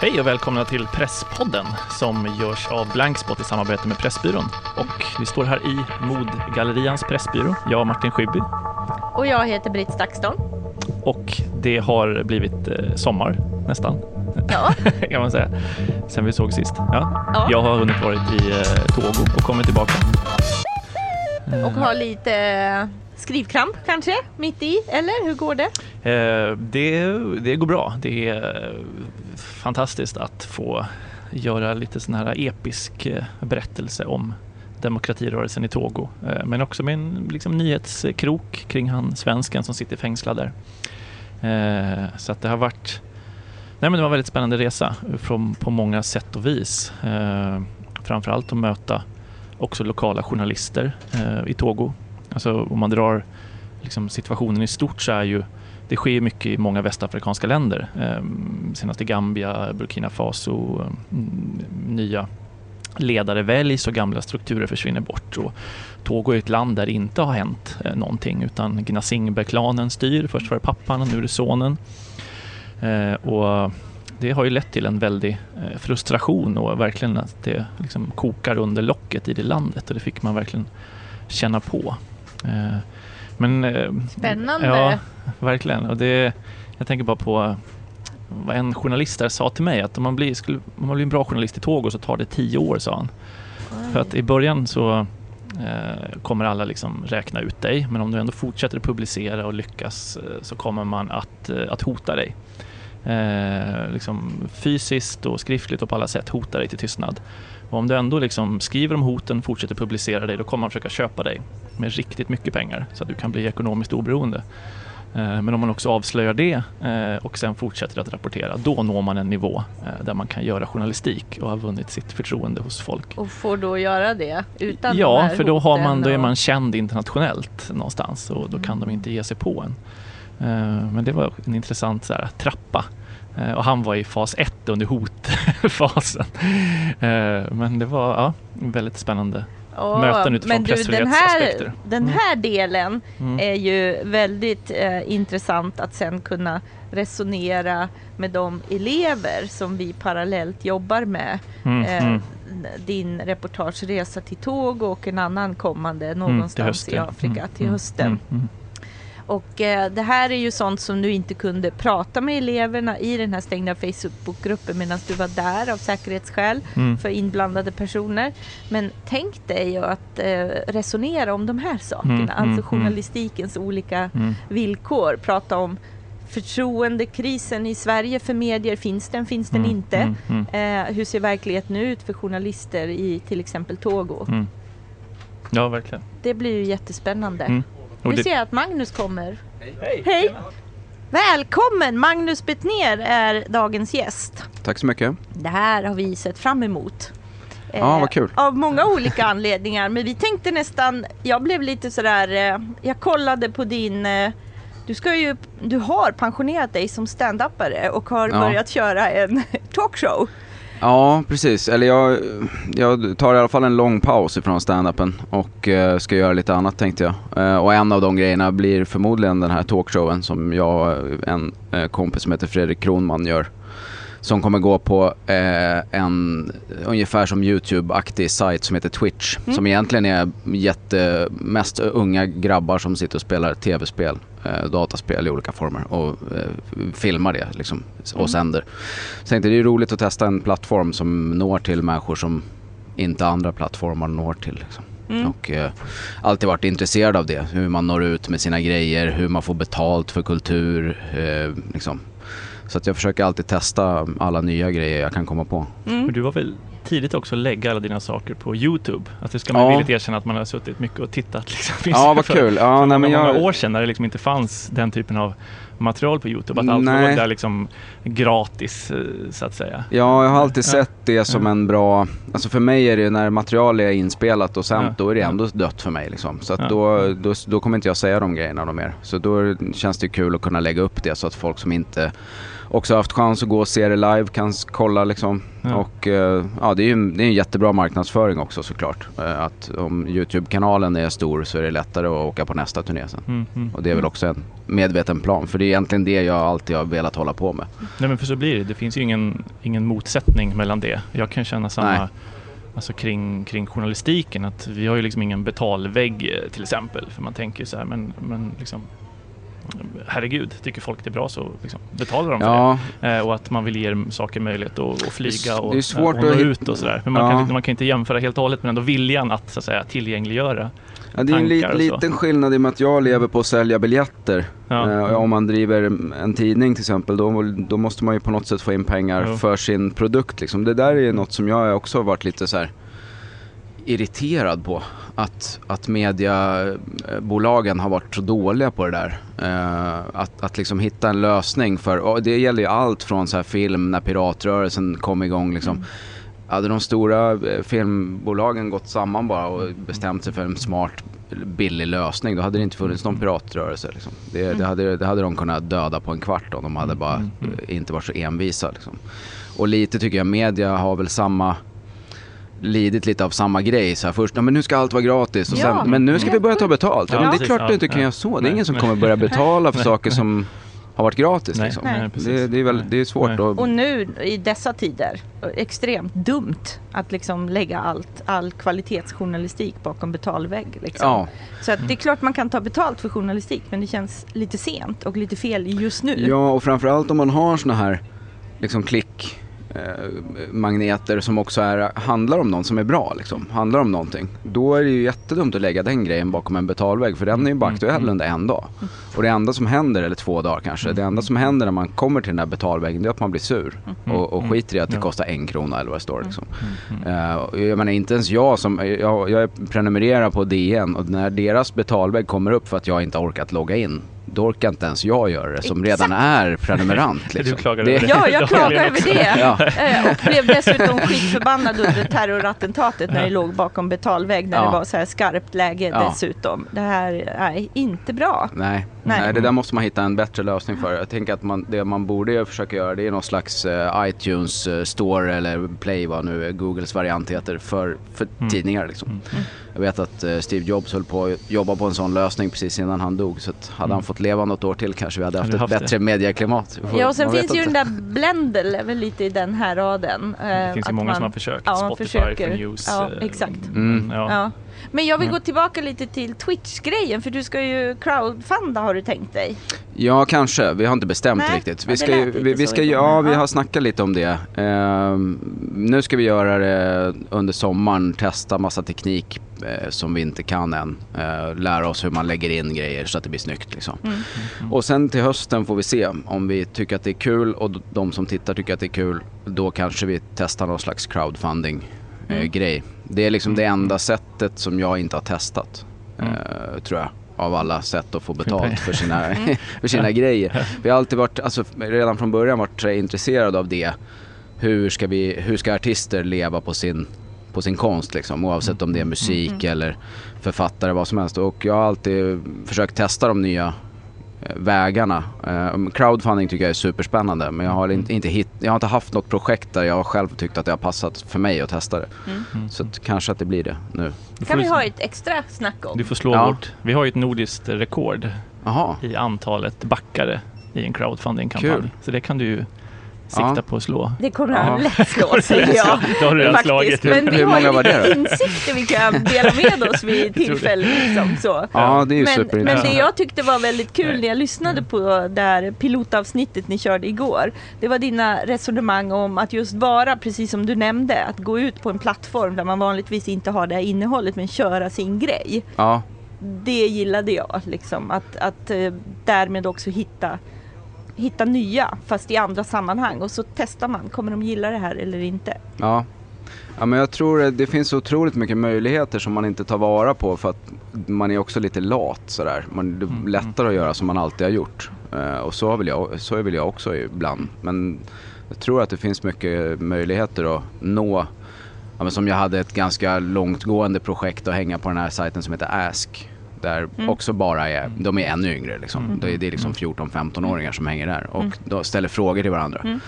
Hej och välkomna till Presspodden som görs av Blankspot i samarbete med Pressbyrån. Och vi står här i Modgallerians Pressbyrå, jag och Martin Schibbye. Och jag heter Britt Stakston. Och det har blivit eh, sommar nästan. Ja. kan man säga. Sen vi såg sist. Ja. Ja. Jag har hunnit varit i eh, Togo och kommit tillbaka. Och har lite eh, skrivkramp kanske mitt i, eller hur går det? Eh, det, det går bra. Det är fantastiskt att få göra lite sån här episk eh, berättelse om demokratirörelsen i Togo. Eh, men också med en liksom, nyhetskrok kring han svensken som sitter fängslad där. Eh, så att det har varit Nej, men det var en väldigt spännande resa från, på många sätt och vis. Framförallt att möta också lokala journalister i Togo. Alltså om man drar liksom, situationen i stort så är ju det sker mycket i många västafrikanska länder. Ehm, Senast i Gambia, Burkina Faso, mm, nya ledare väljs och gamla strukturer försvinner bort. Och Togo är ett land där det inte har hänt eh, någonting utan Gnasingbe-klanen styr. Först var det pappan och nu är det sonen. Eh, och det har ju lett till en väldig eh, frustration och verkligen att det liksom kokar under locket i det landet och det fick man verkligen känna på. Men, eh, Spännande. Ja, verkligen. Och det, jag tänker bara på vad en journalist där sa till mig att om man blir, skulle, om man blir en bra journalist i Togo så tar det tio år, sa han. För att i början så eh, kommer alla liksom räkna ut dig men om du ändå fortsätter att publicera och lyckas eh, så kommer man att, eh, att hota dig. Eh, liksom fysiskt och skriftligt och på alla sätt hota dig till tystnad. Och om du ändå liksom skriver om hoten, fortsätter publicera dig, då kommer man försöka köpa dig med riktigt mycket pengar så att du kan bli ekonomiskt oberoende. Eh, Men om man också avslöjar det eh, och sen fortsätter att rapportera, då når man en nivå eh, där man kan göra journalistik och har vunnit sitt förtroende hos folk. Och får då göra det utan de Ja, här för då, har man, då är man känd internationellt någonstans och då kan de inte ge sig på en. Men det var en intressant så här, trappa. Eh, Och han var i fas 1 under hotfasen. Eh, Men det var ja, väldigt spännande. Åh, möten utifrån Men du, den här, pressfrihetsaspekter. den Mm. här delen Mm. är ju väldigt eh, intressant att sen kunna resonera med de elever som vi parallellt jobbar med. Mm, Eh, mm. Din reportageresa till Togo och en annan kommande någonstans hösten. i Afrika Mm, till mm, hösten. Och eh, det här är ju sånt som du inte kunde prata med eleverna i den här stängda Facebookgruppen medan du var där av säkerhetsskäl Mm. för inblandade personer. Men tänk dig att eh, resonera om de här sakerna, Mm, mm, alltså mm. journalistikens olika Mm. villkor. Prata om förtroendekrisen i Sverige för medier, finns den, finns den Mm, inte? mm, mm. Eh, hur ser verkligheten ut för journalister i till exempel Togo? Ja, verkligen. Det blir ju jättespännande. Och Nu det- ser jag att Magnus kommer. Hej! Hej! Välkommen! Magnus Bettner är dagens gäst. Tack så mycket. Det här har vi sett fram emot. Ja, vad kul. Av många olika anledningar. Men vi tänkte nästan, jag blev lite sådär, eh, jag kollade på din, eh, du ska ju, du har pensionerat dig som standupare och har Ja. börjat köra en talkshow. Ja, precis. Eller jag, jag tar i alla fall en lång paus ifrån standupen och eh, ska göra lite annat tänkte jag. Eh, och en av de grejerna blir förmodligen den här talkshowen som jag och en eh, kompis som heter Fredrik Kronman gör. Som kommer gå på eh, en ungefär som YouTube-aktig sajt som heter Twitch. Som egentligen är jätte, mest unga grabbar som sitter och spelar tv-spel, eh, dataspel i olika former och eh, filmar det liksom och sänder. Så jag tänkte det är roligt att testa en plattform som når till människor som inte andra plattformar når till. Liksom. Och eh, alltid varit intresserad av det, hur man når ut med sina grejer, hur man får betalt för kultur. Eh, liksom. Så att jag försöker alltid testa alla nya grejer jag kan komma på. Men du var väl tidigt också lägga alla dina saker på Youtube? Att det ska man Ja. villigt erkänna att man har suttit mycket och tittat. Liksom. Ja, vad för- kul. Ja, för nej, men många, jag- många år sedan när det liksom inte fanns den typen av material på Youtube. Att allt Nej. låg där liksom gratis eh, så att säga. Ja, jag har alltid Ja. sett det som Ja. en bra, alltså för mig är det när material är inspelat och sänt, Ja. då är det Ja. ändå dött för mig liksom. Så att Ja. då, då, då kommer inte jag säga de grejerna mer. Så då känns det kul att kunna lägga upp det så att folk som inte också haft chans att gå och se det live, kan kolla liksom. Ja. Och eh, ja, det är ju en- det är en jättebra marknadsföring också såklart. Eh, Att om YouTube-kanalen är stor så är det lättare att åka på nästa turné sen. Mm, mm. Och det är väl också en medveten plan, för det är egentligen det jag alltid har velat hålla på med. Nej men för så blir det. Det finns ju ingen, ingen motsättning mellan det. Jag kan känna samma Nej. alltså kring, kring journalistiken. Att vi har ju liksom ingen betalvägg eh, till exempel. För man tänker så här, men, men liksom Herregud, tycker folk det är bra så liksom, betalar de för Ja, det. Eh, och att man vill ge saker möjlighet att, flyga Det är och, svårt och nå ut och sådär. Men man, Ja. kan, man kan inte jämföra helt och hållet men ändå viljan att, så att säga, tillgängliggöra. Ja, det är en li- liten skillnad i och med att jag lever på att sälja biljetter. Eh, om man driver en tidning till exempel, då, då måste man ju på något sätt få in pengar för sin produkt. Liksom. Det där är något som jag också har varit lite så här irriterad på. Att, att mediabolagen har varit så dåliga på det där. Eh, att, att liksom hitta en lösning för, det gäller ju allt från så här film när piratrörelsen kom igång liksom. Hade de stora eh, filmbolagen gått samman bara och bestämt sig för en smart billig lösning då hade det inte funnits någon piratrörelse. Liksom. Det, det, hade, det hade de kunnat döda på en kvart om de hade bara Mm, mm. eh, inte varit så envisa. Liksom. Och lite tycker jag media har väl samma lidit lite av samma grej. Så här, först, ja, men nu ska allt vara gratis och Ja. sen, men nu ska vi börja ta betalt. Ja, Ja, men det är precis, klart ja, du inte kan ja. göra så. Det är Nej, ingen som kommer börja betala för saker som har varit gratis. Nej, Liksom. Det, det, är väl, det är svårt att... Och nu i dessa tider, extremt dumt att liksom lägga allt, all kvalitetsjournalistik bakom betalvägg. Liksom. Ja, Så att det är klart man kan ta betalt för journalistik men det känns lite sent och lite fel just nu. Ja, och framförallt om man har såna här liksom klick magneter som också är, handlar om någon som är bra liksom, handlar om någonting. Då är det ju jättedumt att lägga den grejen bakom en betalvägg för den är ju bara Mm, aktuell mm. under en dag. Och det enda som händer, eller två dagar kanske, det enda som händer när man kommer till den där betalväggen det är att man blir sur. Och, och Mm. skiter i att det kostar en krona eller vad det står liksom. Mm. Eh, jag menar inte ens jag som, jag, jag prenumererar på DN och när deras betalvägg kommer upp för att jag inte har orkat logga in, då orkar inte ens jag göra det som redan är prenumerant. Liksom. Du klagar det, över det. Ja, jag klagar över det. Ja. Eh, Och blev dessutom skitförbannad under terrorattentatet när det låg bakom betalvägg när Ja. det var så här skarpt läge Ja. dessutom. Det här är inte bra. Nej. Nej. Nej. det där måste man hitta en bättre lösning för. Jag tänker att man, det man borde försöka göra det är någon slags eh, iTunes eh, store eller Play vad nu Googles variant heter för, för Mm. tidningar liksom. Mm. Jag vet att eh, Steve Jobs höll på att jobba på en sån lösning precis innan han dog. Så att hade Mm. han fått leva något år till kanske vi hade haft Hade vi ett haft bättre medieklimat. Vi får- Ja, och sen finns ju inte. den där Blendel, är väl lite i den här raden. eh, Det finns ju att många man- som har försökt. Ja, man Spotify försöker. för news. Ja, eh, exakt. Mm. Ja. Ja. Men jag vill Ja. gå tillbaka lite till Twitch-grejen för du ska ju crowdfunda har du tänkt dig. Ja, kanske. Vi har inte bestämt Nej, riktigt. Vi det ska, ju- vi, vi ska, ja, vi har snackat lite om det. Ehm, nu ska vi göra det under sommaren, testa massa teknik eh, som vi inte kan än. Eh, lära oss hur man lägger in grejer så att det blir snyggt liksom. Mm. Mm. Och sen till hösten får vi se om vi tycker att det är kul och de som tittar tycker att det är kul. Då kanske vi testar någon slags crowdfunding eh, Mm. grej. Det är liksom det Mm. enda sättet som jag inte har testat. Mm. eh, tror jag. Av alla sätt att få betalt för sina, Mm. för sina grejer. Vi har alltid varit, alltså redan från början varit intresserade av det. Hur ska, vi, hur ska artister leva på sin, på sin konst liksom? Oavsett om det är musik Mm. eller författare, vad som helst. Och jag har alltid försökt testa de nya eh, vägarna. Eh, crowdfunding tycker jag är superspännande men jag har inte, hit, jag har inte haft något projekt där jag har själv tyckt att det har passat för mig att testa det. Mm. Mm. Så att, kanske att det blir det nu. Kan vi ju- ha ett extra snack om. Du får slå Ja. vårt. Vi har ju ett nordiskt rekord Jaha, i antalet backare i en crowdfunding-kampanj. Kul. Så det kan du ju sikta Ja. på att slå. Det kommer Ja. han lätt slå säger jag. Det har du redan Faktiskt. slagit. Men vi har många ju lite insikter vi kan dela med oss vid tillfälle. Liksom, så. ja det är ju Men, men det jag tyckte var väldigt kul Nej. när jag lyssnade på det här pilotavsnittet ni körde igår. Det var dina resonemang om att just vara, precis som du nämnde, att gå ut på en plattform där man vanligtvis inte har det här innehållet men köra sin grej. Ja, Det gillade jag, liksom. Att, att eh, därmed också hitta, hitta nya, fast i andra sammanhang. Och så testar man, kommer de gilla det här eller inte? Ja. Ja men jag tror att det finns otroligt mycket möjligheter som man inte tar vara på för att man är också lite lat sådär. Man, det är Mm, lättare att göra som man alltid har gjort. Eh, och så, har väl jag, så är väl jag också ibland. Men jag tror att det finns mycket möjligheter att nå. Ja, men som jag hade ett ganska långtgående projekt att hänga på den här sajten som heter Ask. Där Mm. också bara är, de är ännu yngre liksom. Mm. Det är, det är liksom 14-15-åringar som hänger där och då ställer frågor till varandra. Mm.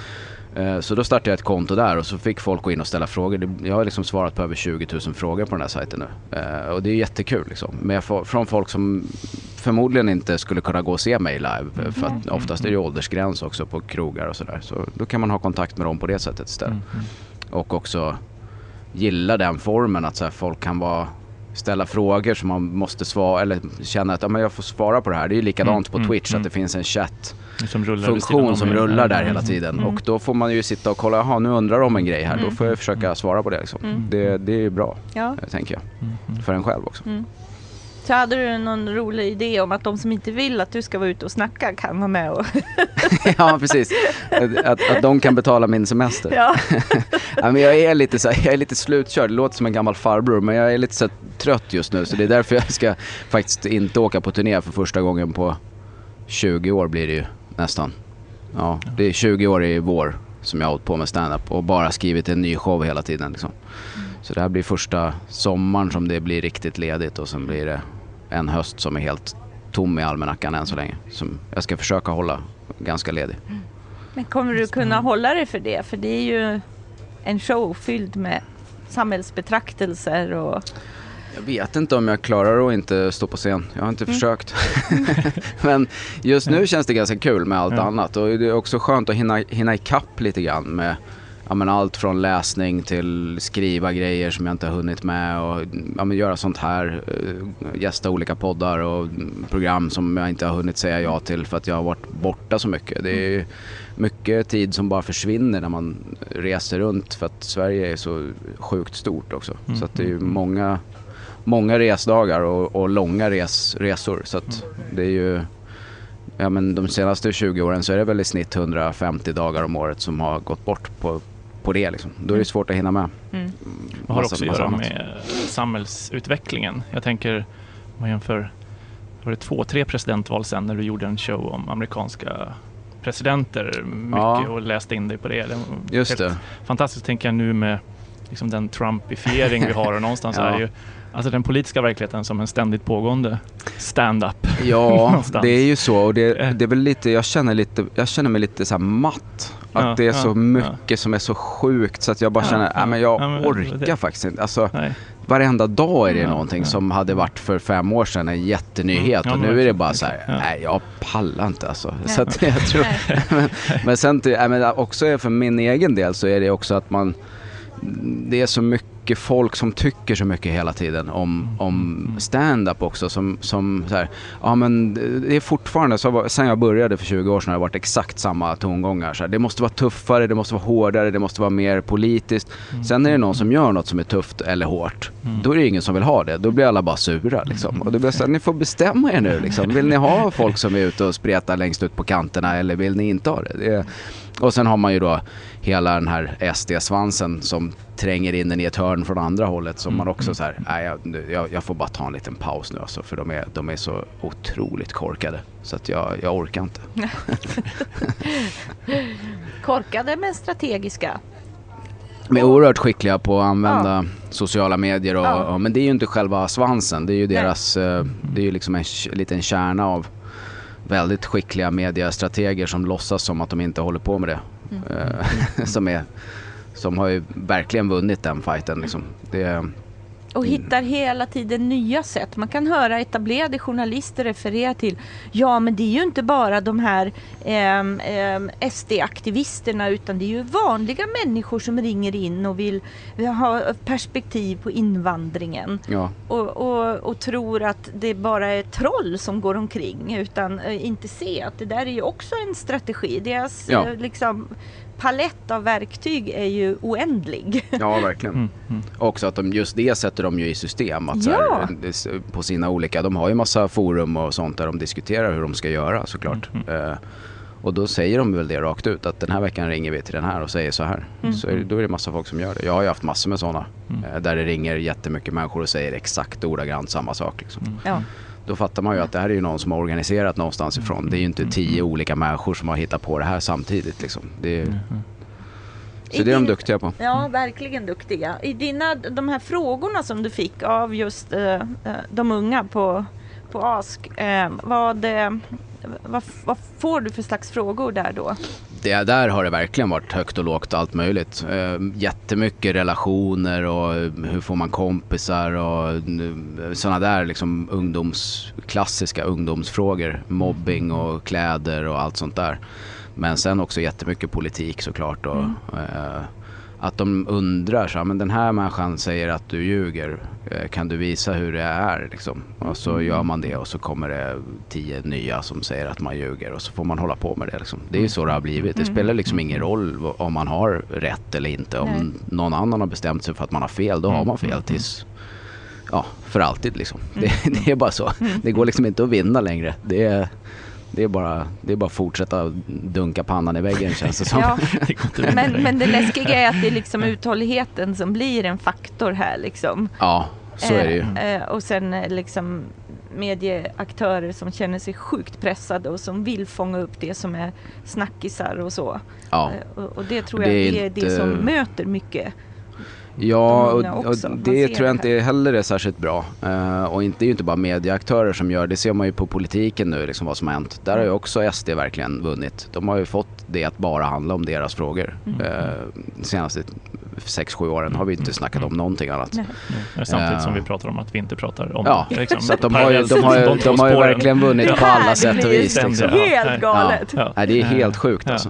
Eh, Så då startade jag ett konto där och så fick folk gå in och ställa frågor. Jag har liksom svarat på över 20 000 frågor på den här sajten nu. Eh, Och det är jättekul liksom. Men får, från folk som förmodligen inte skulle kunna gå och se mig live. eh, För att oftast är det ju åldersgräns också på krogar och sådär. Så då kan man ha kontakt med dem på det sättet istället. Mm. Och också gilla den formen att så folk kan vara ställa frågor som man måste svara eller känna att ja, men jag får svara på det här. Det är ju likadant Mm, på mm, Twitch mm. att det finns en chatt Som rullar funktion som rullar där Mm. hela tiden. Mm. Och då får man ju sitta och kolla, jaha nu undrar de en grej här, då får jag försöka svara på det liksom. Mm. Det, det är bra, Ja. eh, tänker jag. För en själv också. Mm. Så hade du någon rolig idé om att de som inte vill att du ska vara ute och snacka kan vara med och... ja, precis. Att, att, de kan betala min semester. ja. Ja, men jag är lite så här, jag är lite slutkörd, det låter som en gammal farbror men jag är lite så här trött just nu så det är därför jag ska faktiskt inte åka på turné för första gången på 20 år blir det ju nästan. Ja, det är 20 år i vår som jag har hållit på med stand-up och bara skrivit en ny show hela tiden liksom. Så det här blir första sommaren som det blir riktigt ledigt och sen blir det en höst som är helt tom i almanackan än så länge. Som jag ska försöka hålla ganska ledig. Men kommer du kunna hålla dig för det? För det är ju en show fylld med samhällsbetraktelser och... Jag vet inte om jag klarar att inte stå på scen. Jag har inte försökt. Men just nu känns det ganska kul med allt Ja. annat. Och det är också skönt att hinna, hinna ikapp lite grann med ja, men allt från läsning till skriva grejer som jag inte har hunnit med och ja, men göra sånt här. eh, Gästa olika poddar och mm, program som jag inte har hunnit säga ja till för att jag har varit borta så mycket. Det är ju mycket tid som bara försvinner när man reser runt för att Sverige är så sjukt stort också. Mm, Så det är mm, mm. många, många resdagar och, och långa res, resor. Så det är ju, ja men de senaste 20 åren så är det väl i snitt 150 dagar om året som har gått bort på, på det liksom. Då är det svårt att hinna med. Mm. Det har också att göra annat. med samhällsutvecklingen. Jag tänker, om man jämför, var det två, tre presidentval sen när du gjorde en show om amerikanska presidenter mycket Ja. och läste in dig på det. det Just det. Fantastiskt tänker jag nu med liksom den Trumpifiering vi har och någonstans Ja. är ju alltså den politiska verkligheten som en ständigt pågående stand-up. Ja, det är ju så och det, det är väl lite, jag känner, lite, jag känner mig lite så här matt. Att Ja, det är ja, så ja. mycket som är så sjukt så att jag bara Ja, känner, ja. ja, men jag Ja, men orkar det- faktiskt inte. Alltså, Nej. varenda dag är det Ja, någonting ja. som hade varit för fem år sedan en jättenyhet Mm, ja, och nu är det bara så här. Ja. nej jag pallar inte alltså. Nej. Så att jag tror, Nej. men, men sen till, nej, men också för min egen del så är det också att man det är så mycket folk som tycker så mycket hela tiden om, om stand-up också som, som så här, ja men det är fortfarande, så, sen jag började för 20 år sedan har det varit exakt samma tongångar. Så här, det måste vara tuffare, det måste vara hårdare, det måste vara mer politiskt. Sen är det någon som gör något som är tufft eller hårt, då är det ingen som vill ha det. Då blir alla bara sura liksom. Och då blir så här, ni får bestämma er nu liksom. Vill ni ha folk som är ute och spretar längst ut på kanterna eller vill ni inte ha det? det är, och sen har man ju då hela den här SD-svansen som tränger in den i ett hörn från andra hållet som man också så här, nej jag, jag, jag får bara ta en liten paus nu alltså för de är, de är så otroligt korkade. Så att jag, jag orkar inte. Korkade men strategiska. De är oerhört skickliga på att använda sociala medier och, Ja. och, men det är ju inte själva svansen. Det är ju Nej. deras, eh, det är ju liksom en liten kärna av väldigt skickliga mediestrateger som låtsas som att de inte håller på med det. Mm. Eh, som, är, som har ju verkligen vunnit den fighten liksom. Det, Och hittar hela tiden nya sätt. Man kan höra etablerade journalister referera till Ja men det är ju inte bara de här ehm, ehm, SD-aktivisterna utan det är ju vanliga människor som ringer in och vill ha perspektiv på invandringen. ja. Och, och, och tror att det bara är troll som går omkring utan eh, inte se att det där är ju också en strategi. Deras Ja. eh, liksom, palett av verktyg är ju oändlig. ja, verkligen. Mm, mm. Också att de, just det sätter de ju i system. Att så Ja. här, det- på sina olika, de har ju massa forum och sånt där de diskuterar hur de ska göra såklart. Eh, och då säger de väl det rakt ut att den här veckan ringer vi till den här och säger så här. Så är, det- då är det massa folk som gör det. Jag har ju haft massor med sådana. Eh, där det ringer jättemycket människor och säger exakt ordagrant samma sak. Liksom. Ja. Då fattar man ju att det här är ju någon som har organiserat någonstans ifrån. Det är ju inte tio olika människor som har hittat på det här samtidigt. Liksom. Det är, så I det är de duktiga på. Ja, verkligen duktiga. I dina, de här frågorna som du fick av just eh, eh, de unga på, på Ask. Eh, vad, eh, vad, vad får du för slags frågor där då? Det där har det verkligen varit högt och lågt allt möjligt. Eh, jättemycket relationer och hur får man kompisar och eh, sådana där liksom ungdoms, klassiska ungdomsfrågor. Mobbing och kläder och allt sånt där. Men sen också jättemycket politik såklart. Och, mm. Att de undrar så men den här människan säger att du ljuger. Eh, kan du visa hur det är? Liksom. Och så mm. gör man det och så kommer det tio nya som säger att man ljuger och så får man hålla på med det. Liksom. Det är ju så det har blivit. Det mm. spelar liksom ingen roll om man har rätt eller inte. Om Nej. någon annan har bestämt sig för att man har fel, då har man mm. fel tills ja, för alltid liksom. Det, det är bara så. Det går liksom inte att vinna längre. Det är, det är bara, det är bara att fortsätta dunka pannan i väggen känns det som. Ja. men, men det läskiga är att det är liksom uthålligheten som blir en faktor här liksom. Ja, så är det ju. Eh, eh och sen eh, liksom medieaktörer som känner sig sjukt pressade och som vill fånga upp det som är snackisar och så. Ja. Eh, och, och, det tror jag det är, är det som möter mycket Ja, och, och det tror jag inte heller är särskilt bra. Uh, och inte, det är ju inte bara medieaktörer som gör det. ser man ju på politiken nu, liksom vad som har hänt. Där har ju också SD verkligen vunnit. De har ju fått det att bara handla om deras frågor. Mm. Uh, de senaste 6-7 åren har vi inte snackat om någonting annat. Nej. Nej, samtidigt uh, som vi pratar om att vi inte pratar om ja, det. Liksom. Så de har ju, de har ju, de har ju verkligen vunnit på alla sätt och vis. Liksom. Helt galet! Ja. Ja. det är helt sjukt alltså.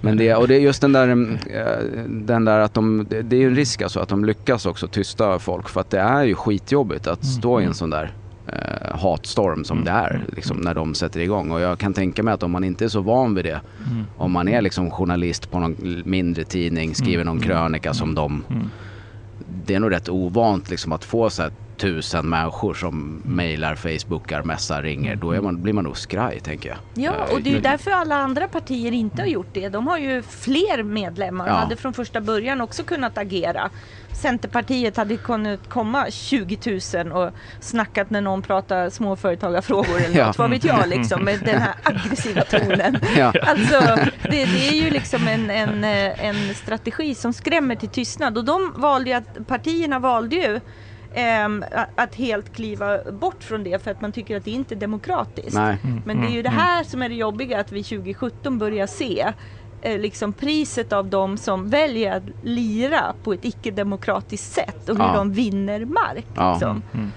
Men det, och det är just den där, eh, den där att de, det är ju en risk alltså att de lyckas också tysta folk för att det är ju skitjobbigt att mm. stå i en mm. sån där eh, hatstorm som mm. det är liksom, när de sätter igång. Och jag kan tänka mig att om man inte är så van vid det, mm. om man är liksom journalist på någon mindre tidning, skriver någon krönika som de, det är nog rätt ovant liksom att få så här tusen människor som mejlar, facebookar, messar, ringer, då är man, blir man nog skraj tänker jag. Ja, eh, och det är ju därför alla andra partier inte har gjort det. De har ju fler medlemmar och ja. hade från första början också kunnat agera. Centerpartiet hade kunnat komma 20 000 och snackat när någon pratar småföretagarfrågor eller något, ja. vad vet jag liksom med den här aggressiva tonen. Ja. Alltså, det, det, är ju liksom en, en, en strategi som skrämmer till tystnad och de valde ju att, partierna valde ju att helt kliva bort från det för att man tycker att det inte är demokratiskt. Mm, Men det är ju det mm, här som är det jobbiga att vi 2017 börjar se eh, liksom priset av de som väljer att lira på ett icke-demokratiskt sätt och hur ja. de vinner mark. Ja. Liksom. Mm.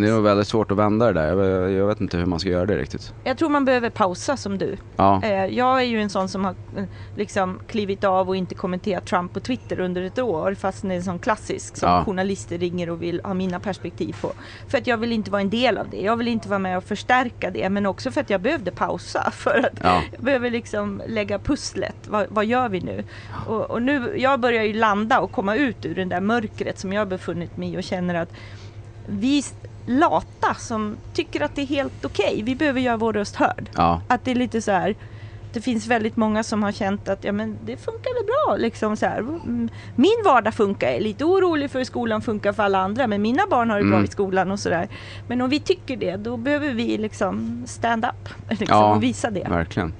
Det är nog väldigt svårt att vända det där. Jag, jag, vet inte hur man ska göra det riktigt. Jag tror man behöver pausa som du. Ja. Eh, jag är ju en sån som har eh, liksom klivit av och inte kommenterat Trump på Twitter under ett år fast det är en sån klassisk som ja. journalister ringer och vill ha mina perspektiv på. För att jag vill inte vara en del av det. Jag vill inte vara med och förstärka det men också för att jag behövde pausa för att ja. jag behöver liksom lägga pusslet. Vad, vad gör vi nu? Och, och nu? Jag börjar ju landa och komma ut ur det där mörkret som jag befunnit mig i och känner att vi lata som tycker att det är helt okej. Okay. Vi behöver göra vår röst hörd. Ja. Att det är lite så här det finns väldigt många som har känt att ja, men det funkar väl bra. Liksom så här. Mm, min vardag funkar. Jag är lite orolig för hur skolan funkar för alla andra men mina barn har det mm. bra i skolan och sådär. Men om vi tycker det då behöver vi liksom stand up liksom, ja, och visa det. Verkligen.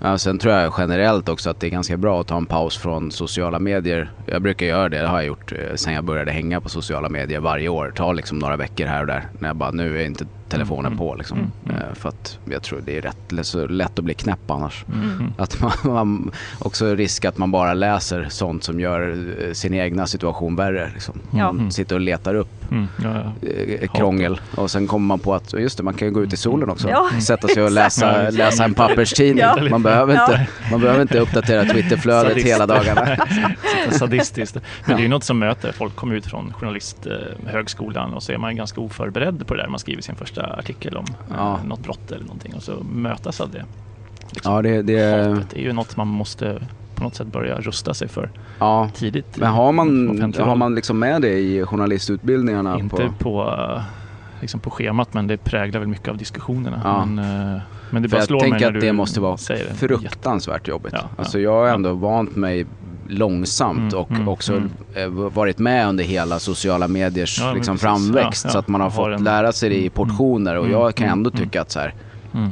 Ja, sen tror jag generellt också att det är ganska bra att ta en paus från sociala medier. Jag brukar göra det, det har jag gjort eh, sen jag började hänga på sociala medier varje år. Ta liksom några veckor här och där. När jag bara, nu är inte telefonen mm. på liksom. Mm. mm. För att jag tror det är rätt så lätt att bli knäpp annars. Mm. mm. Att man, man, också risk att man bara läser sånt som gör eh, sin egna situation värre. Liksom. Man sitter och letar upp mm. ja, ja. Eh, krångel och sen kommer man på att just det, man kan gå ut i solen också. Ja. Sätta sig och läsa, läsa en papperstidning. Man, behöver inte, man behöver inte uppdatera Twitterflödet hela dagarna. Sadistiskt. Men det är ju något som möter. Folk kommer ut från journalisthögskolan och så är man ganska oförberedd på det där. Man skriver sin första artikel om ja. något brott eller någonting och så mötas av det. Liksom. Ja, det, det... Hatet är ju något man måste på något sätt börja rusta sig för ja. tidigt. Men har man, har man liksom med det i journalistutbildningarna? Inte på, på, liksom på schemat men det präglar väl mycket av diskussionerna. Ja. Men, eh, men det bara jag slår tänker mig att det måste vara fruktansvärt jobbigt. Ja, alltså jag har ändå vant mig långsamt mm, och mm, också mm. Eh, varit med under hela sociala mediers ja, liksom, framväxt. Ja. Så att man har, har fått en... lära sig det i mm, portioner och mm, jag kan ändå tycka att så här,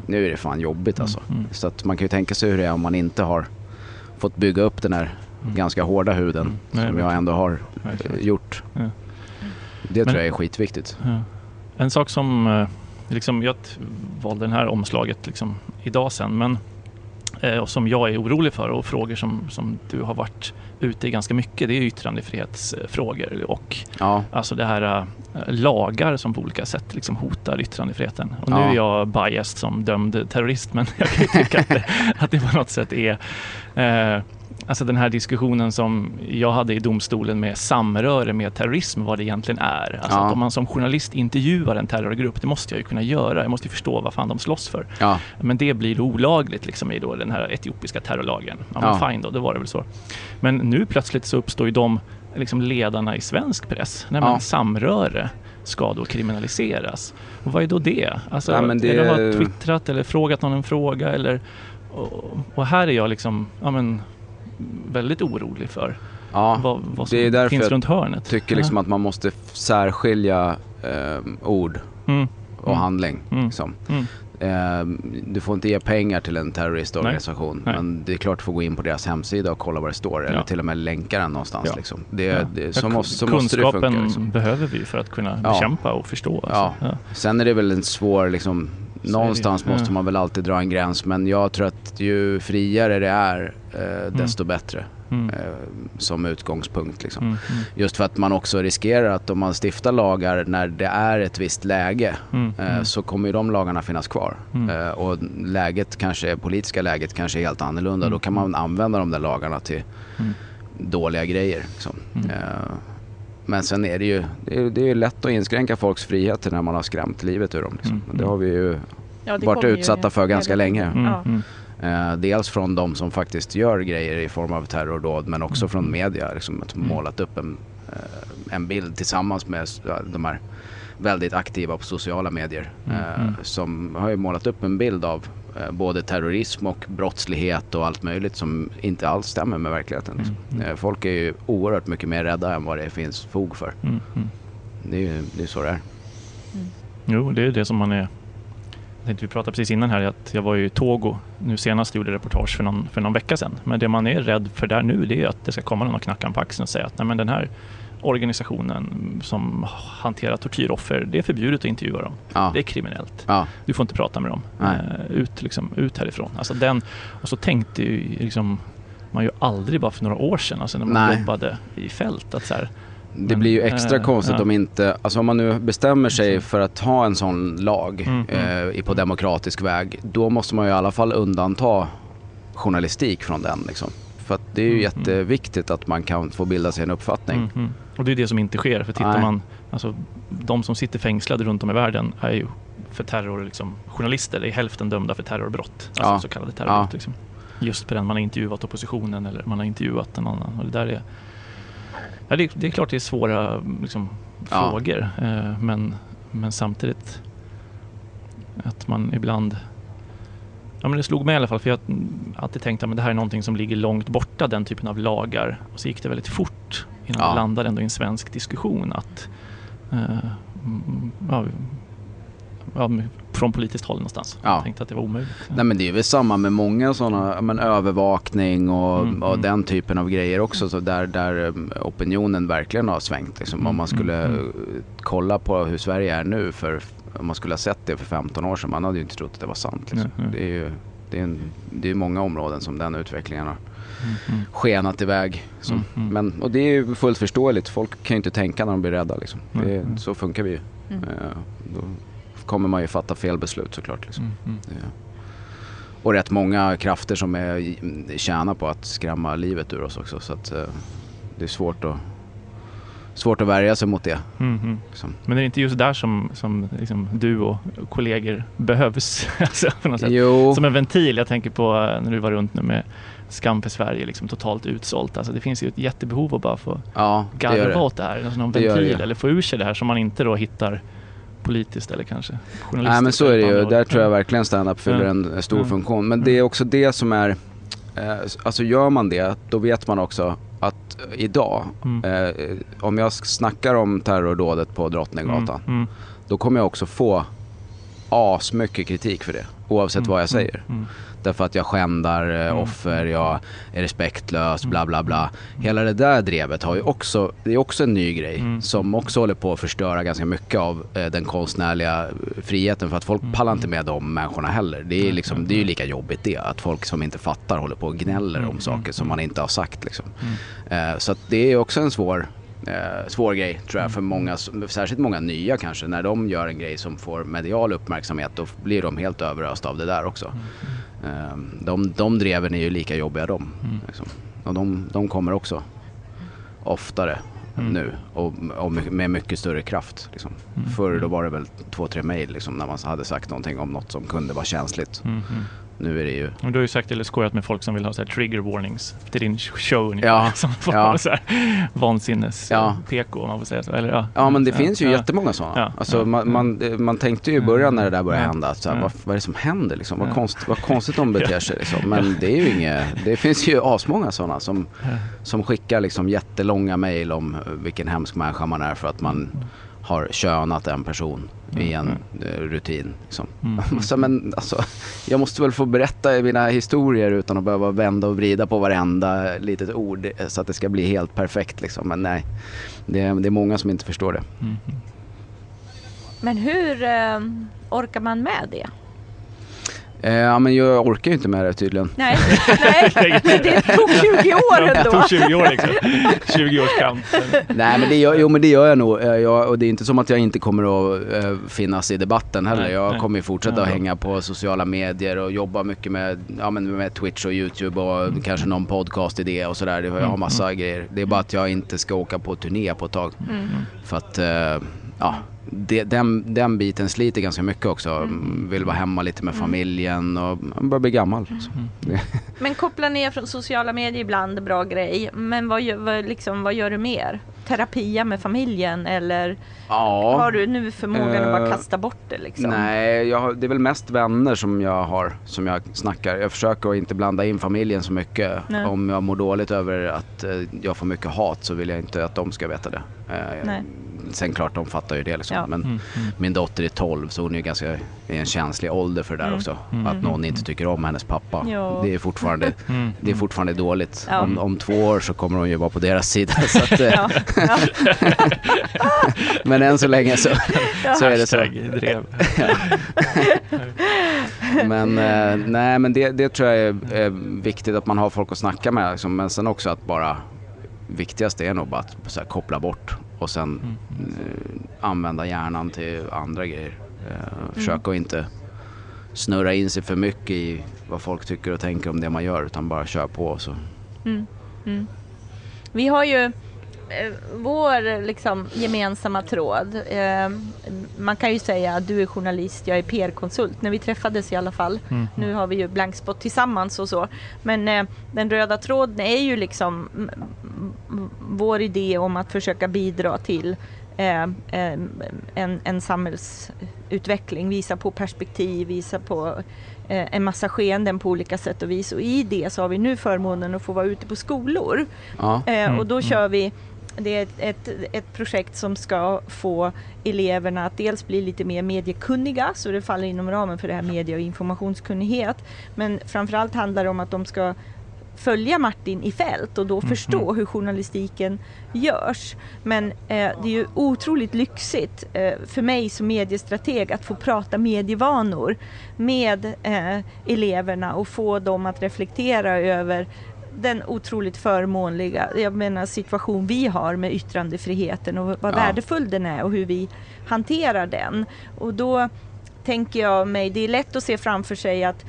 nu är det fan jobbigt alltså. Så att man kan ju tänka sig hur det är om man inte har fått bygga upp den här ganska hårda huden Nej, som jag ändå har eh, gjort. Det Men, tror jag är skitviktigt. En sak som, eh, liksom, jag valde det här omslaget liksom, idag sen. Men, eh, och som jag är orolig för och frågor som, som du har varit ute i ganska mycket det är yttrandefrihetsfrågor och Ja, alltså det här äh, lagar som på olika sätt liksom hotar yttrandefriheten. Och nu Ja. är jag biased som dömd terrorist men jag kan ju tycka att det, att det på något sätt är eh, Alltså den här diskussionen som jag hade i domstolen med samröre med terrorism, vad det egentligen är. Alltså Ja. att om man som journalist intervjuar en terrorgrupp, det måste jag ju kunna göra. Jag måste ju förstå vad fan de slåss för. ja, Men det blir olagligt liksom i då den här etiopiska terrorlagen. Ja, Ja. men fine då, det var det väl så. Men nu plötsligt så uppstår ju de liksom ledarna i svensk press. Nej, men Ja. samröre ska då kriminaliseras. Och vad är då det? Alltså, Ja, men det- Är det att ha twittrat eller frågat någon en fråga eller... Och, och här är jag liksom, ja men väldigt orolig för ja. vad, vad som det är därför finns jag runt hörnet. tycker liksom att man måste särskilja eh, ord Mm, och Mm. handling. Mm. Liksom. Eh, du får inte ge pengar till en terroristorganisation. Nej. Men det är klart du får gå in på deras hemsida och kolla vad det står. Eller Ja. till och med länka den någonstans. Ja. Liksom. Det, Ja. det, så, måste, så måste det Kunskapen funka. Liksom. behöver vi för att kunna bekämpa och förstå. Alltså. Sen är det väl en svår, liksom, någonstans Ja. måste man väl alltid dra en gräns. Men jag tror att ju friare det är, eh, desto bättre. Mm. Eh, som utgångspunkt. Liksom. Mm, mm, Just för att man också riskerar att om man stiftar lagar när det är ett visst läge mm, eh, mm. så kommer ju de lagarna finnas kvar. Mm. Eh, och läget kanske, politiska läget kanske är helt annorlunda. Mm. Då kan man använda de där lagarna till Mm. dåliga grejer. Liksom. Men sen är det ju det är, det är ju lätt att inskränka folks friheter när man har skrämt livet ur dem. Liksom. Mm. Det har vi ju Ja, varit kommer ju utsatta för ganska länge. Mm, mm. Eh, dels från de som faktiskt gör grejer i form av terrordåd men också Mm. från media. Liksom, att Mm. målat upp en, eh, en bild tillsammans med de här väldigt aktiva på sociala medier. Mm, eh. Som har ju målat upp en bild av både terrorism och brottslighet och allt möjligt som inte alls stämmer med verkligheten. Liksom. Mm, mm. Eh, folk är ju oerhört mycket mer rädda än vad det finns fog för. Mm, mm. Det är ju det är så det är. Jo, det är det som man är... Tänkte vi pratade precis innan här att jag var ju i Togo nu senast gjorde reportage för någon, för någon vecka sedan. Men det man är rädd för där nu det är att det ska komma någon och knacka en på axeln och säga att Nej, men den här organisationen som hanterar tortyroffer, det är förbjudet att intervjua dem. Ja. Det är kriminellt. Ja. Du får inte prata med dem. Eh, ut, liksom, ut härifrån. Alltså den, och så tänkte ju liksom, man ju aldrig bara för några år sedan, alltså när man Nej. jobbade i fält, att så här, Det Men, blir ju extra eh, konstigt ja. om inte, alltså om man nu bestämmer sig för att ha en sån lag Mm, mm. eh, på demokratisk väg, då måste man ju i alla fall undanta journalistik från den. Liksom. För att det är ju Mm, jätteviktigt att man kan få bilda sig en uppfattning. Mm, mm. Och det är det som inte sker. För tittar Nej. man, alltså, de som sitter fängslade runt om i världen är ju för terror, liksom, journalister, är hälften dömda för terrorbrott. Alltså Ja. så kallade terrorbrott. Ja. Liksom. Just på den man har intervjuat oppositionen eller man har intervjuat en annan. Och det, där är, ja, det, det är klart det är svåra liksom, frågor. Eh, men, men samtidigt att man ibland Ja men det slog mig i alla fall för jag har alltid tänkt att det här är någonting som ligger långt borta, den typen av lagar. Och så gick det väldigt fort innan Ja. det landade ändå i en svensk diskussion att eh, mm, ja, ja, från politiskt håll någonstans. Ja. Jag tänkte att det var omöjligt. Nej men det är väl samma med många sådana, men övervakning och, Mm, och mm. den typen av grejer också. Så där, där eh, opinionen verkligen har svängt. Liksom. Mm, Om man skulle mm, eh, kolla på hur Sverige är nu, för, om man skulle ha sett det för 15 år sedan, man hade ju inte trott att det var sant. Liksom. Nej. Det är ju det är, en, det är många områden som den utvecklingen har Mm, mm. skenat iväg. Som, Mm, mm. Men, och det är ju fullt förståeligt. Folk kan ju inte tänka när de blir rädda. Liksom. Det, så funkar vi ju. Mm. Eh, då kommer man ju fatta fel beslut såklart. Liksom. Mm, mm. Det- Och rätt många krafter som är, tjänar på att skrämma livet ur oss också. Så att, eh, det är svårt att, svårt att värja sig mot det. Mm, mm. Liksom. Men är det inte just där som, som liksom, du och kollegor behövs? alltså, Som en ventil. Jag tänker på eh, när du var runt nu med Skam för Sverige, liksom totalt utsålt. Alltså, det finns ju ett jättebehov att bara få ja garva åt det här. Alltså någon Det ventil eller få ur sig det här som man inte då hittar politiskt eller kanske journalistiskt. Nej men så är det ju. Där håll. tror jag verkligen stand-up fyller Ja. en stor Ja. funktion. Men Ja. det är också det som är, eh, alltså gör man det, då vet man också att idag, Mm. eh, om jag snackar om terrordådet på Drottninggatan, Mm, mm, då kommer jag också få asmycket kritik för det. Oavsett mm, vad jag mm, säger. Mm, Därför att jag skändar eh, Mm. offer, jag är respektlös, bla bla bla. Hela det där drevet har ju också, det är också en ny grej Mm. som också håller på att förstöra ganska mycket av eh, den konstnärliga eh, friheten. För att folk Mm. pallar inte med de människorna heller. Det är, liksom, det är ju lika jobbigt det, att folk som inte fattar håller på och gnäller Mm. om saker som man inte har sagt. Liksom. Mm. Så det är också en svår, eh, svår grej tror Mm. jag för många, som- särskilt många nya kanske. När de gör en grej som får medial uppmärksamhet då blir de helt överösta av det där också. Mm. Eh, de, de dreven är ju lika jobbiga de. Mm. Liksom. Och de, de kommer också oftare Mm. nu och, och med mycket större kraft. Liksom. Mm. Förr då var det väl två, tre mejl liksom, när man hade sagt någonting om något som kunde vara känsligt. Mm, mm. Nu är det ju Du har ju sagt eller skojat med folk som vill ha så här trigger warnings till din show ungefär. Ja, Som får ja. så här vansinnes Ja. PK om man får säga så. Eller, ja. Ja men det finns ju ja. jättemånga sådana. Ja, Alltså, ja, man, man, man tänkte ju i början när det där började Ja, hända så här, ja. vad, vad är det som händer liksom? Vad, Ja. konst, vad konstigt de beter sig liksom. Men det är ju inget, det finns ju asmånga sådana som, Ja. som skickar liksom jättelånga mejl om eh, vilken hemsk människa man är för att man har könat en person i en eh, rutin. Liksom. Mm. Så, men alltså, jag måste väl få berätta mina historier utan att behöva vända och vrida på varenda litet ord eh, så att det ska bli helt perfekt. Liksom. Men nej, det är, det är många som inte förstår det. Mm. Men hur eh, orkar man med det? Eh, ja, men jag orkar ju inte med det tydligen. Nej, nej det tog 20 år Det ändå. tog 20 år liksom. 20 års kamp. Nej men det gör, jo, men det gör jag nog. Eh, Jag, och det är inte som att jag inte kommer att eh, finnas i debatten heller. Nej, jag nej. kommer ju fortsätta Ja, att hänga på sociala medier och jobba mycket med, ja, men med Twitch och YouTube och kanske någon podcast-idé och sådär. Jag har Mm, massa grejer. Det är bara att jag inte ska åka på turné på ett tag. Mm. För att, ja, det, den, den biten sliter ganska mycket också. Mm. Vill vara hemma lite med familjen och man börjar bli gammal. Mm. Så. Men koppla ner från sociala medier ibland bra grej. Men vad gör, vad, liksom, vad gör du mer? Terapia med familjen eller Ja. har du nu förmågan att bara Eh, kasta bort det liksom? Nej, jag har, det är väl mest vänner som jag har, som jag snackar. Jag försöker att inte blanda in familjen så mycket. Nej. Om jag mår dåligt över att eh, jag får mycket hat så vill jag inte att de ska veta det. Eh, Nej. Sen klart, de fattar ju det liksom. Ja. Men Mm. Mm. min dotter är 12 så hon är ganska i en känslig ålder för det där Mm. också. Mm. Att någon inte tycker om hennes pappa. Det är fortfarande, Mm. det är fortfarande dåligt. Ja. Om, om två år så kommer hon ju vara på deras sida. Så att, Ja, Men än så länge så, så är det så. Men eh, nej men det, det tror jag är, är viktigt att man har folk att snacka med. Liksom. Men sen också att bara viktigaste är nog bara att så här, koppla bort och sen Mm. eh, använda hjärnan till andra grejer. Eh, försöka att inte snurra in sig för mycket i vad folk tycker och tänker om det man gör utan bara köra på. Så. Mm. Mm. Vi har ju vår liksom, gemensamma tråd. Eh, man kan ju säga att du är journalist, jag är PR-konsult. När vi träffades i alla fall. Mm. Nu har vi ju blankspot tillsammans och så. Men eh, den röda tråden är ju liksom vår idé om att försöka bidra till eh, eh, en, en samhällsutveckling, visa på perspektiv, visa på eh, en massa skeenden på olika sätt och vis. Och i det så har vi nu förmånen att få vara ute på skolor. Ja. Eh, Mm, och då mm. kör vi det är ett, ett, ett projekt som ska få eleverna att dels bli lite mer mediekunniga, så det faller inom ramen för det här medie och informationskunnighet. Men framförallt handlar det om att de ska följa Martin i fält och då Mhm. förstå hur journalistiken görs. Men eh, det är ju otroligt lyxigt eh, för mig som mediestrateg att få prata medievanor med eh, eleverna och få dem att reflektera över den otroligt förmånliga jag menar, situation vi har med yttrandefriheten och vad Ja. värdefull den är och hur vi hanterar den. Och då tänker jag mig, det är lätt att se framför sig att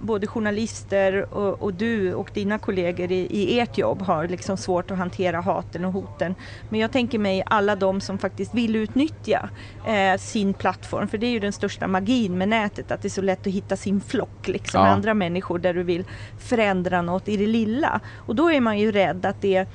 både journalister och, och du och dina kollegor i, i ert jobb har liksom svårt att hantera haten och hoten. Men jag tänker mig alla de som faktiskt vill utnyttja eh, sin plattform, för det är ju den största magin med nätet, att det är så lätt att hitta sin flock liksom, Ja. andra människor där du vill förändra något i det lilla. Och då är man ju rädd att det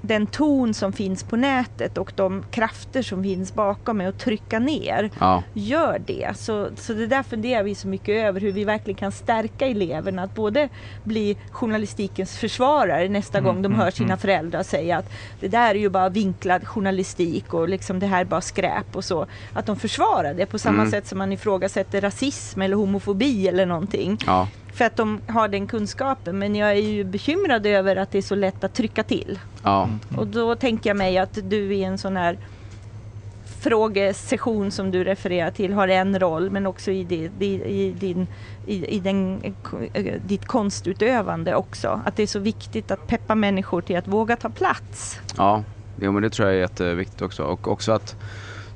den ton som finns på nätet och de krafter som finns bakom med att trycka ner Ja. gör det. Så, så det där funderar vi så mycket över hur vi verkligen kan stärka eleverna att både bli journalistikens försvarare nästa Mm, gång de mm, hör sina mm. föräldrar säga att det där är ju bara vinklad journalistik och liksom det här är bara skräp och så. Att de försvarar det på samma Mm. sätt som man ifrågasätter rasism eller homofobi eller någonting. Ja. För att de har den kunskapen. Men jag är ju bekymrad över att det är så lätt att trycka till. Ja. Och då tänker jag mig att du i en sån här frågesession som du refererar till har en roll men också i, det, i, din, i, i den, ditt konstutövande också. Att det är så viktigt att peppa människor till att våga ta plats. ja. Jo, men det tror jag är jätteviktigt också. Och också att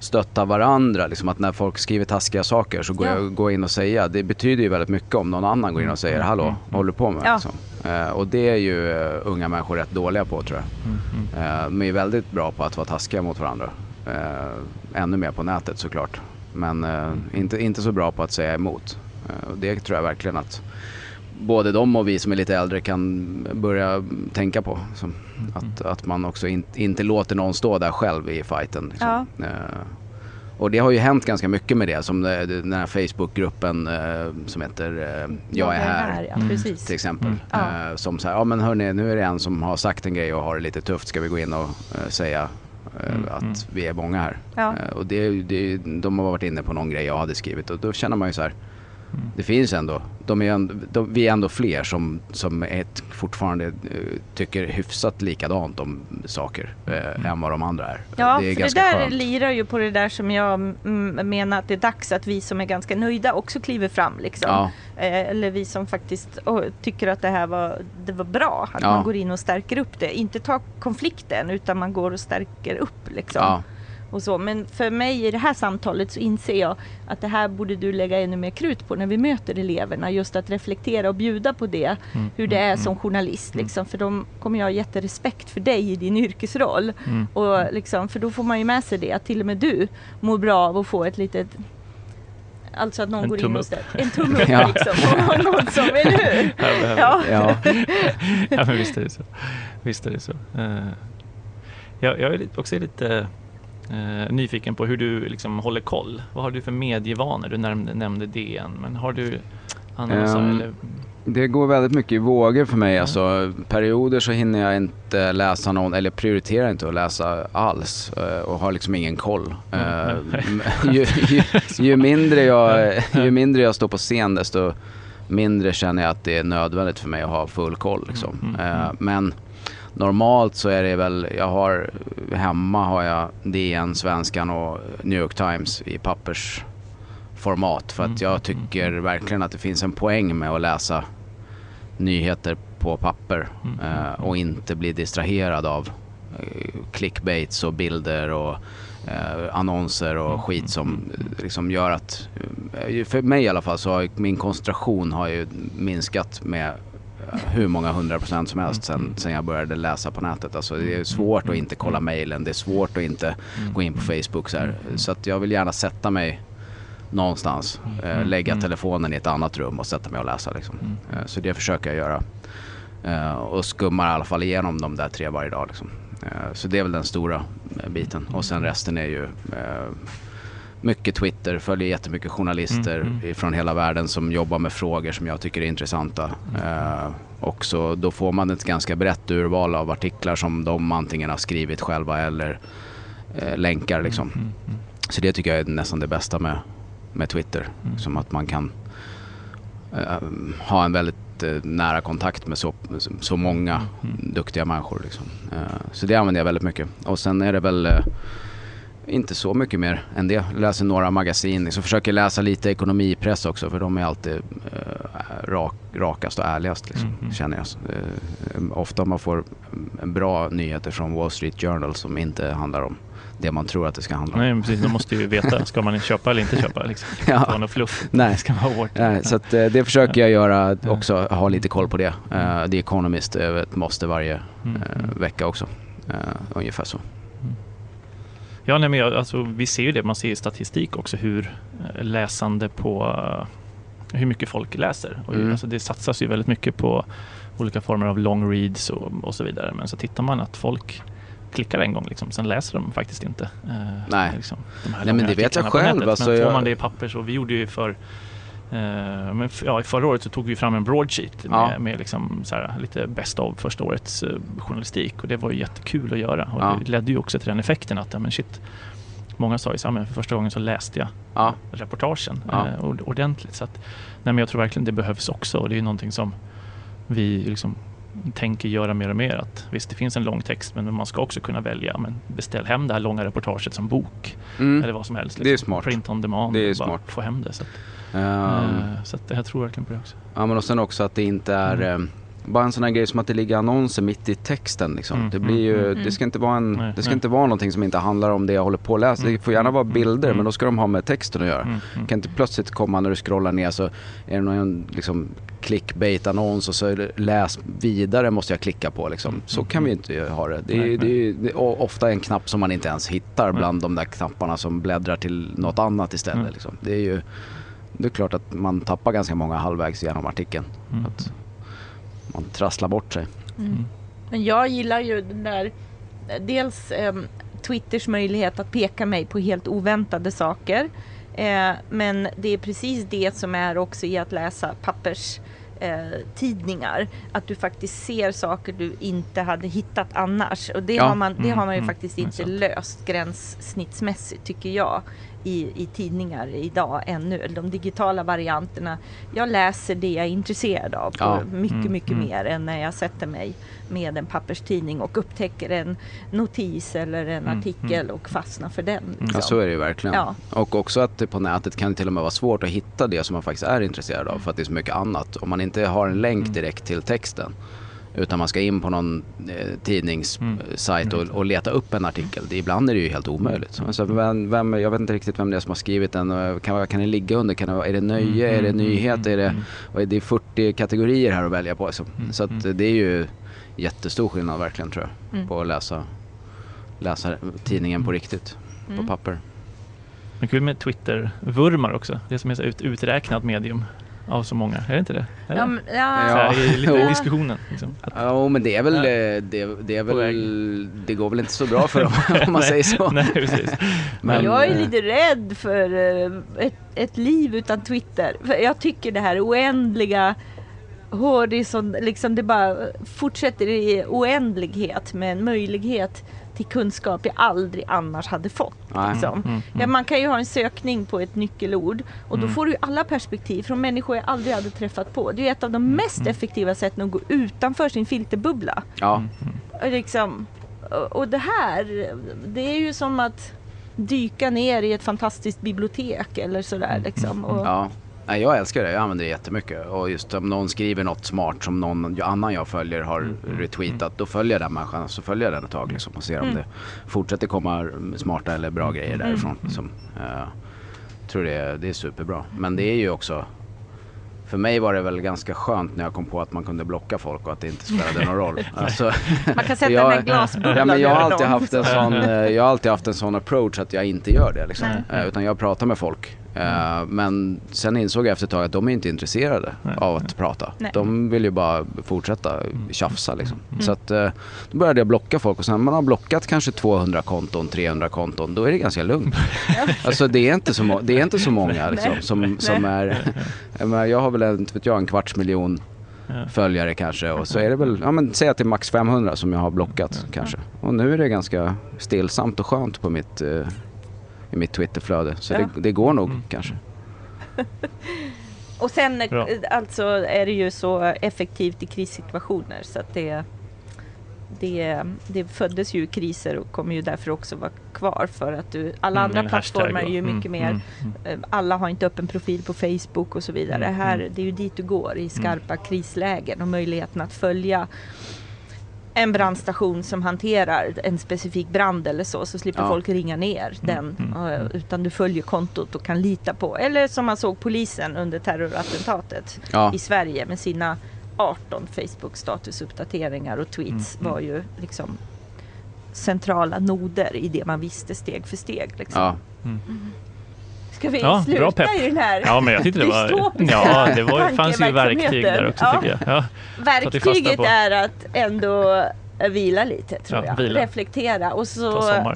stötta varandra. Liksom att när folk skriver taskiga saker så går Ja. jag går in och säga. Det betyder ju väldigt mycket om någon annan går in och säger hallå, Mm. vad håller du på med? Ja. Liksom. Eh, och det är ju eh, unga människor rätt dåliga på tror jag. Mm, mm. Eh, de är väldigt bra på att vara taskiga mot varandra. Eh, ännu mer på nätet såklart. Men eh, inte, inte så bra på att säga emot. Eh, det tror jag verkligen att både de och vi som är lite äldre kan börja tänka på. Som, att, att man också in, inte låter någon stå där själv i fighten. Liksom. Eh, och det har ju hänt ganska mycket med det. Som det- den här Facebookgruppen eh, som heter eh, Jag är här ja, Mm. till exempel. Mm. Ja. Eh, som säger, ja men hörni, nu är det en som har sagt en grej och har det lite tufft. Ska vi gå in och eh, säga eh, Mm, att mm. vi är många här? Ja. Eh, och det, det, de har varit inne på någon grej jag hade skrivit och då känner man ju så här. Mm. Det finns ändå, de är ändå de, vi är ändå fler som, som är ett, fortfarande eh, tycker hyfsat likadant om saker eh, än vad de andra är. Ja, det är för det där skönt. lirar ju på det där som jag mm, menar att det är dags att vi som är ganska nöjda också kliver fram. Liksom. Ja, Eh, eller vi som faktiskt oh, tycker att det här var, det var bra. Att Ja. man går in och stärker upp det. Inte ta konflikten utan man går och stärker upp. Liksom. ja, Och så. Men för mig i det här samtalet så inser jag att det här borde du lägga ännu mer krut på när vi möter eleverna. Just att reflektera och bjuda på det. Mm, Hur det är mm, som journalist. Liksom. För de kommer jag ha jätterespekt för dig i din yrkesroll. Mm. Och liksom, för då får man ju med sig det att till och med du mår bra av att få ett litet Alltså att någon En går in och ställer en tumme upp Ja. liksom. Och någon som, eller hur? Ja. ja. ja men visst är det så. Visst är det så. Eh, jag, jag är också lite eh, nyfiken på hur du liksom håller koll. Vad har du för medievanor? Du nämnde, nämnde DN, men har du annonser Ehm, eller? Det går väldigt mycket i vågor för mig. Ja. Alltså, perioder så hinner jag inte läsa någon, eller prioriterar inte att läsa alls eh, och har liksom ingen koll. Mm, m- ju, ju, ju, mindre jag, ju mindre jag står på scen desto mindre känner jag att det är nödvändigt för mig att ha full koll. Liksom. Mm, mm, mm. Men normalt så är det väl, jag har hemma har jag DN, Svenskan och New York Times i pappersformat. För att Mm, jag tycker mm. verkligen att det finns en poäng med att läsa nyheter på papper Mm, eh, och inte bli distraherad av eh, clickbaits och bilder och eh, annonser och skit som eh, liksom gör att, eh, för mig i alla fall så har min koncentration har ju minskat med hur många hundra procent som helst sen, Mm. sen jag började läsa på nätet. Alltså det är svårt att inte kolla mailen, det är svårt att inte Mm, gå in på Facebook så här. Så att jag vill gärna sätta mig någonstans, eh, Mm. lägga Mm. telefonen i ett annat rum och sätta mig och läsa liksom. Eh, Så det försöker jag göra. Eh, Och skummar i alla fall igenom de där tre varje dag liksom. Eh, Så det är väl den stora eh, biten. Och sen resten är ju eh, mycket Twitter, följer jättemycket journalister Mm, mm. från hela världen som jobbar med frågor som jag tycker är intressanta. Eh, och så då får man ett ganska brett urval av artiklar som de antingen har skrivit själva eller eh, länkar liksom. Mm, mm, Så det tycker jag är nästan det bästa med, med Twitter. Mm. Som att man kan eh, ha en väldigt eh, nära kontakt med så, så många Mm. duktiga människor. Liksom. Eh, så det använder jag väldigt mycket. Och sen är det väl eh, inte så mycket mer än det. Läser några magasin. Så försöker läsa lite ekonomipress också för de är alltid eh, rak, rakast och ärligast liksom, Mm, mm. känner jag. Eh, ofta man får mm, bra nyheter från Wall Street Journal som inte handlar om det man tror att det ska handla om. Nej, precis. De måste ju veta, ska man köpa eller inte köpa? Liksom. Ja. något fluff. Nej. Det ska vara hårt. Nej, så att, eh, det försöker jag göra också, ha lite koll på det. Uh, The Economist är ett måste varje mm. vecka också. Eh, ungefär så. Ja, nej, men jag, alltså, vi ser ju det, man ser i statistik också hur eh, läsande på eh, hur mycket folk läser. Och, Mm. alltså, det satsas ju väldigt mycket på olika former av long reads och, och så vidare. Men så tittar man att folk klickar en gång, liksom, sen läser de faktiskt inte. eh, Nej. Liksom, de Nej, men det vet jag själv, nätet. alltså, men får jag- man det i papper så, vi gjorde ju för men f- ja, i förra året så tog vi fram en broadsheet med, Ja. med liksom här, lite best of första årets eh, journalistik och det var ju jättekul att göra och Ja. det ledde ju också till den effekten att men shit, många sa ju så här, men för första gången så läste jag Ja, reportagen Ja. eh, ord- ordentligt. Så att, nej, men jag tror verkligen det behövs också och det är ju någonting som vi liksom tänker göra mer och mer. Att visst, det finns en lång text men man ska också kunna välja. Men beställ hem det här långa reportaget som bok mm. eller vad som helst. Det är smart. Print on demand Det är smart. få hem det. Så, att, eh, så att jag tror verkligen på det också. Ja men och sen också att det inte är Mm. eh, bara en sån här grej som att det ligger annonser mitt i texten liksom. Mm, Det blir ju, mm, det ska inte vara en, Nej, det ska nej. inte vara någonting som inte handlar om det jag håller på att läsa. Det Mm, får gärna vara mm, bilder mm. men då ska de ha med texten att göra. Mm, mm. kan inte plötsligt komma när du scrollar ner så är det någon liksom clickbait-annons och så är det läs vidare måste jag klicka på liksom. Mm, Så mm, kan vi mm. inte ha det. Det är, Nej, det är, det är ofta en knapp som man inte ens hittar bland de där knapparna som bläddrar till något annat istället. Mm. Liksom. Det är ju det är klart att man tappar ganska många halvvägs genom artikeln. Mm. Att man trasslar bort sig. Mm. Men jag gillar ju den där, dels ehm, Twitters möjlighet att peka mig på helt oväntade saker. Eh, men det är precis det som är också i att läsa pappers eh, tidningar. Att du faktiskt ser saker du inte hade hittat annars. Och det, Ja. har, man, det Mm, har man ju mm, faktiskt det är inte löst gränssnittsmässigt tycker jag i, i tidningar idag ännu. De digitala varianterna. Jag läser det jag är intresserad av Ja. mycket, Mm, mycket mm. mer än när jag sätter mig med en papperstidning och upptäcker en notis eller en Mm, artikel och fastnar för den. Ja, Ja liksom. så är det ju verkligen. Ja. Och också att det på nätet kan det till och med vara svårt att hitta det som man faktiskt är intresserad av för att det är så mycket annat. Om man inte har en länk Mm. direkt till texten utan man ska in på någon eh, tidningssajt Mm. och, och leta upp en artikel. Det, ibland är det ju helt omöjligt. Så, alltså, vem, vem, jag vet inte riktigt vem det är som har skrivit den. och Kan, kan det ligga under? Kan det, vara- är det nöje? Mm, Är det mm, nyhet? mm, Är det, mm. är det är 40 kategorier här att välja på. Så, Mm, så att mm. det är ju jättestor skillnad verkligen tror jag. Mm. På att läsa, läsa tidningen på riktigt. På Mm. papper. Men kul med Twitter-vurmar också. Det som är ut, uträknat medium av så många. Är det inte det? Är Ja, det? men, Så ja, här, i, lite diskussionen. Liksom. Att, Ja, men det är väl, Ja. det, det är väl, det går väl inte så bra för dem om man Nej, säger så. Nej, precis. Men, jag är eh, lite rädd för eh, ett, ett liv utan Twitter. För jag tycker det här oändliga horisont, liksom det bara fortsätter i oändlighet med en möjlighet till kunskap jag aldrig annars hade fått. Liksom. Mm, mm, Ja, man kan ju ha en sökning på ett nyckelord och då Mm. får du ju alla perspektiv från människor jag aldrig hade träffat på. Det är ett av de mest mm. effektiva sätten att gå utanför sin filterbubbla. Ja. Och Liksom, och- det här, det är ju som att dyka ner i ett fantastiskt bibliotek eller sådär liksom. Och, ja. Nej, jag älskar det, jag använder det jättemycket. Och just om någon skriver något smart som någon annan jag följer har Mm, mm, retweetat, då följer jag den människan. Så följer jag den ett tag liksom, och ser om Mm. det fortsätter komma smarta eller bra grejer Mm. därifrån. Mm. Som, eh, tror det är, det är superbra. Men det är ju också för mig var det väl ganska skönt när jag kom på att man kunde blocka folk och att det inte spelade någon roll. Alltså, Man kan sätta jag- den här glasbubblan Ja, men jag, har alltid haft en sån, eh, jag har alltid haft en sån approach att jag inte gör det. Liksom. Eh, Utan jag pratar med folk. Mm. Men sen insåg jag efter ett tag att de är inte intresserade Nej, av nej. att prata. Nej. De vill ju bara fortsätta tjafsa liksom. Mm. Så att eh, då började jag blocka folk och sen när man har blockat kanske 200 konton, 300 konton, då är det ganska lugnt. Alltså det är inte så, det är inte så många liksom, som, som är, jag, har väl en, vet jag, en kvarts miljon Ja. följare kanske och så är det väl, ja men säg att det är max 500 som jag har blockat kanske. Och nu är det ganska stillsamt och skönt på mitt, eh, i mitt Twitterflöde. Så Ja. det, det går nog Mm. kanske. Och sen Bra. eh, alltså är det ju så effektivt i krissituationer så att det, det, det föddes ju i kriser och kommer ju därför också vara kvar för att du, alla Mm, andra plattformar är ju och- mycket mm, mer mm, mm. Eh, alla har inte öppen profil på Facebook och så vidare. Mm, Här, mm. det är ju dit du går i skarpa krislägen och möjligheten att följa en brandstation som hanterar en specifik brand eller så, så slipper Ja. folk ringa ner den. mm, eh, mm. Utan du följer kontot och kan lita på. Eller som man såg polisen under terrorattentatet Ja, i Sverige med sina 18 Facebook statusuppdateringar och tweets Mm, mm. var ju liksom centrala noder i det man visste steg för steg. Liksom. ja. Mm. Ska vi Ja, bra sluta pepp. i den här Ja, men jag tyckte det var... dystopiska Ja, det var, fanns ju verktyg där också Ja. tycker jag. Ja. Verktyget är att ändå eh, vila lite tror Ja, jag. vila. Reflektera och så eh,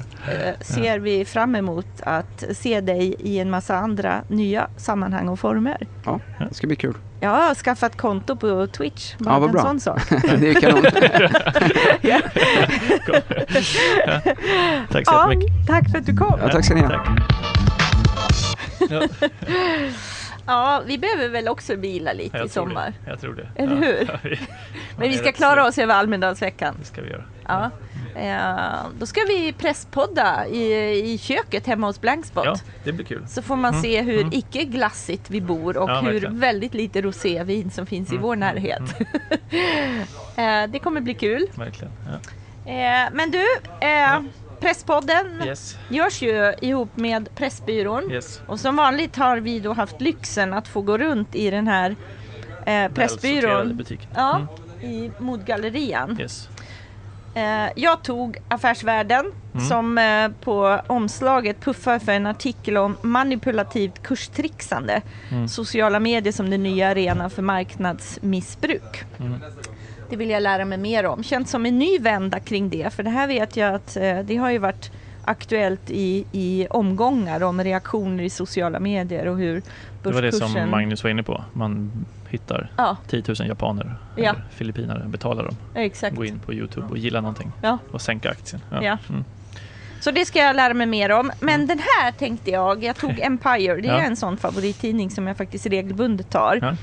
ser vi fram emot att se dig i en massa andra nya sammanhang och former. ja, det ska bli kul. Jag har skaffat konto på Twitch. Bara Ja, vad bra. sån sak. det är kanon. ja. Tack så ja, jättemycket. tack för att du kom. Ja, tack ska ni ha. Tack. Ja, Ja, vi behöver väl också vila lite i sommar. det. Jag tror det. Eller Ja. hur? Ja, vi- Men vi Ja, ska klara så. oss över Almedalsveckan. Det ska vi göra. Ja. Eh, då ska vi presspodda i, i köket hemma hos Blankspot. Ja, det blir kul. Så får man Mm, se hur mm. icke glassigt vi bor och Ja, hur verkligen. väldigt lite rosévin som finns i Mm, vår mm, närhet. Eh, det kommer bli kul. Verkligen. Ja. Eh, men du, eh, Presspodden Yes. görs ju ihop med Pressbyrån. Yes. Och som vanligt har vi då haft lyxen att få gå runt i den här eh, Pressbyrån. Ja, Mm. i modgallerian. Yes. Eh, jag tog Affärsvärlden Mm. som eh, på omslaget puffar för en artikel om manipulativt kurstrixande. Mm. Sociala medier som den nya arenan för marknadsmissbruk. Mm. Det vill jag lära mig mer om. Känns som en ny vända kring det. För det här vet jag att eh, det har ju varit aktuellt i, i omgångar om reaktioner i sociala medier och hur Det var det börskursen... som Magnus var inne på. Man hittar Ja, 10 000 japaner Ja. eller filippinare, betalar dem, exakt. gå in på Youtube och gilla någonting Ja. och sänka aktien. Ja. Mm. Så det ska jag lära mig mer om. Men den här tänkte jag, jag tog Empire. Det är en sån favorittidning som jag faktiskt regelbundet tar.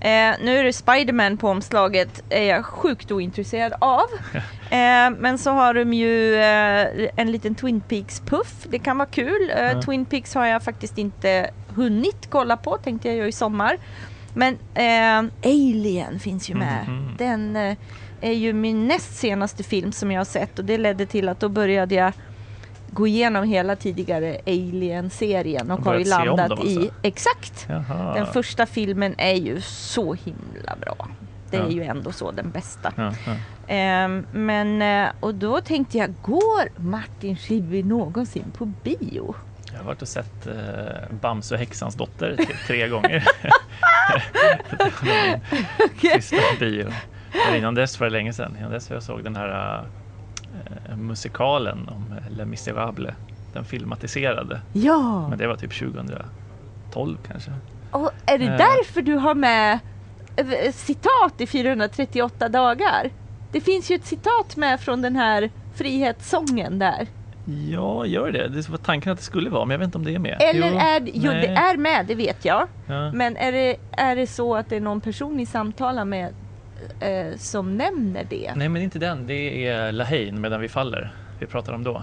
Eh, nu är det Spiderman på omslaget, är jag sjukt ointresserad av. Eh, men så har de ju eh, en liten Twin Peaks-puff, det kan vara kul. Ja. Twin Peaks har jag faktiskt inte hunnit kolla på, tänkte jag göra i sommar. Men eh, Alien finns ju med. Mhm. Den eh, är ju min näst senaste film som jag har sett och det ledde till att då började jag gå igenom hela tidigare Alien-serien och har ju landat dem i... alltså? Exakt! Jaha. Den första filmen är ju så himla bra. Det är Ja. ju ändå så den bästa. Ja, ja. Ehm, men, eh, och då tänkte jag, går Martin Schibbye någonsin på bio? Jag har varit och sett eh, Bamse och häxans dotter tre gånger. min sista bio. Men innan dess var det länge sedan. Innan dess jag såg den här eh, musikalen om eh, Les Misérables. Den filmatiserade. Ja! Men det var typ 2012 kanske. Och är det Eh. därför du har med eh, citat i 438 dagar? Det finns ju ett citat med från den här frihetssången där. Ja, gör det. Det var tanken att det skulle vara, men jag vet inte om det är med. Eller Jo, är det, jo det är med, det vet jag. Ja. Men är det, är det så att det är någon person ni samtalar med eh, som nämner det? Nej, men inte den. Det är Lahain, Medan vi faller. Vi pratar om då.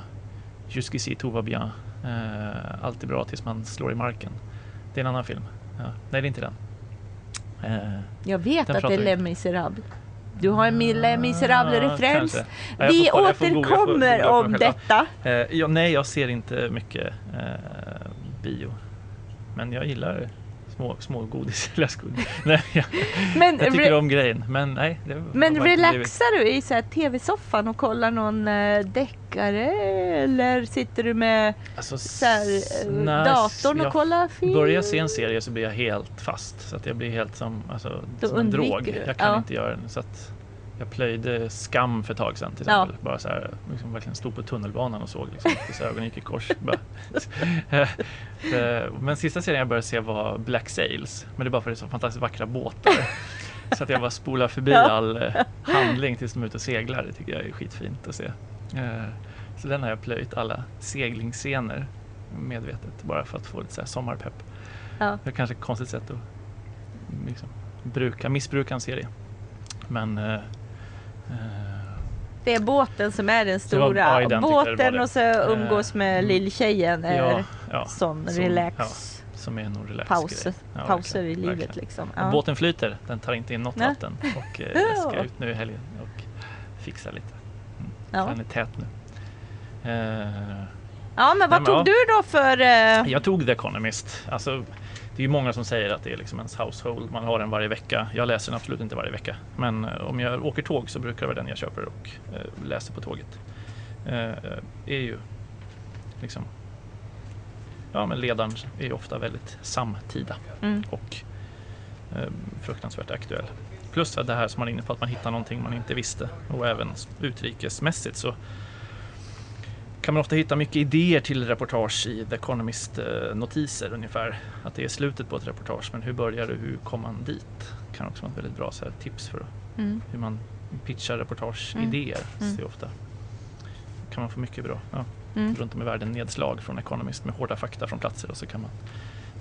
Jusqu'ici tout va bien. Eh, allt är bra tills man slår i marken. Det är en annan film. Ja. Nej, det är inte den. Eh, Jag vet Den att det är. Les Misérables. Du har en Les Misérables-referens. kanske. Ja, Vi får återkommer googla om detta. Eh, ja, nej, jag ser inte mycket eh, bio. Men jag gillar små, små godis. Nej, jag, Men, jag tycker om grejen. Men nej. Men relaxar du i så tv-soffan och kollar någon eh, deckare? Eller sitter du med Alltså, så här, eh, nej, datorn och kollar film? Börjar jag se en serie så blir jag helt fast. Så att jag blir helt som, alltså, Då som en drog. Jag kan ja. inte göra den. Så att jag plöjde Skam för ett tag sedan till Ja. exempel. Bara så här, liksom verkligen stod på tunnelbanan och såg liksom, tills ögonen gick i kors. Men sista serien jag började se var Black Sails. Men det är bara för att det är så fantastiskt vackra båtar. Så att jag bara spolar förbi Ja. all eh, handling tills de är ute och seglar. Det tycker jag är skitfint att se. Eh, Så den har jag plöjt alla seglingsscener medvetet bara för att få lite så här sommarpepp. Ja. Det är kanske ett konstigt sätt att liksom, bruka, missbruka en serie. Men eh, Det är båten som är den stora. ja, den båten och så umgås med Mm. lilltjejen. är ja, ja, sån som- relax. som är nog relax Pauser, pauser i livet liksom. Båten flyter, den tar inte in något vatten och eh, jag ska ut nu i helgen och fixa lite. Mm. Den är tät nu. Eh, ja, men vad Nej, men tog ja. du då för... eh, Jag tog The Economist. Alltså, det är ju många som säger att det är liksom ens household. Man har den varje vecka. Jag läser den absolut inte varje vecka. Men eh, om jag åker tåg så brukar det vara den jag köper och eh, läser på tåget. Eh, är ju liksom... Ja, men ledaren är ju ofta väldigt samtida Mm. och eh, fruktansvärt aktuell. Plus att det här som man är inne på, att man hittar någonting man inte visste. Och även utrikesmässigt så kan man ofta hitta mycket idéer till reportage i The Economist-notiser ungefär. Att det är slutet på ett reportage men hur börjar det, hur kommer man dit? Kan också vara ett väldigt bra så här, tips för Mm. hur man pitchar reportageidéer. Mm. Så det är ofta kan man få mycket bra ja, Mm. runt om i världen nedslag från Economist med hårda fakta från platser och så kan man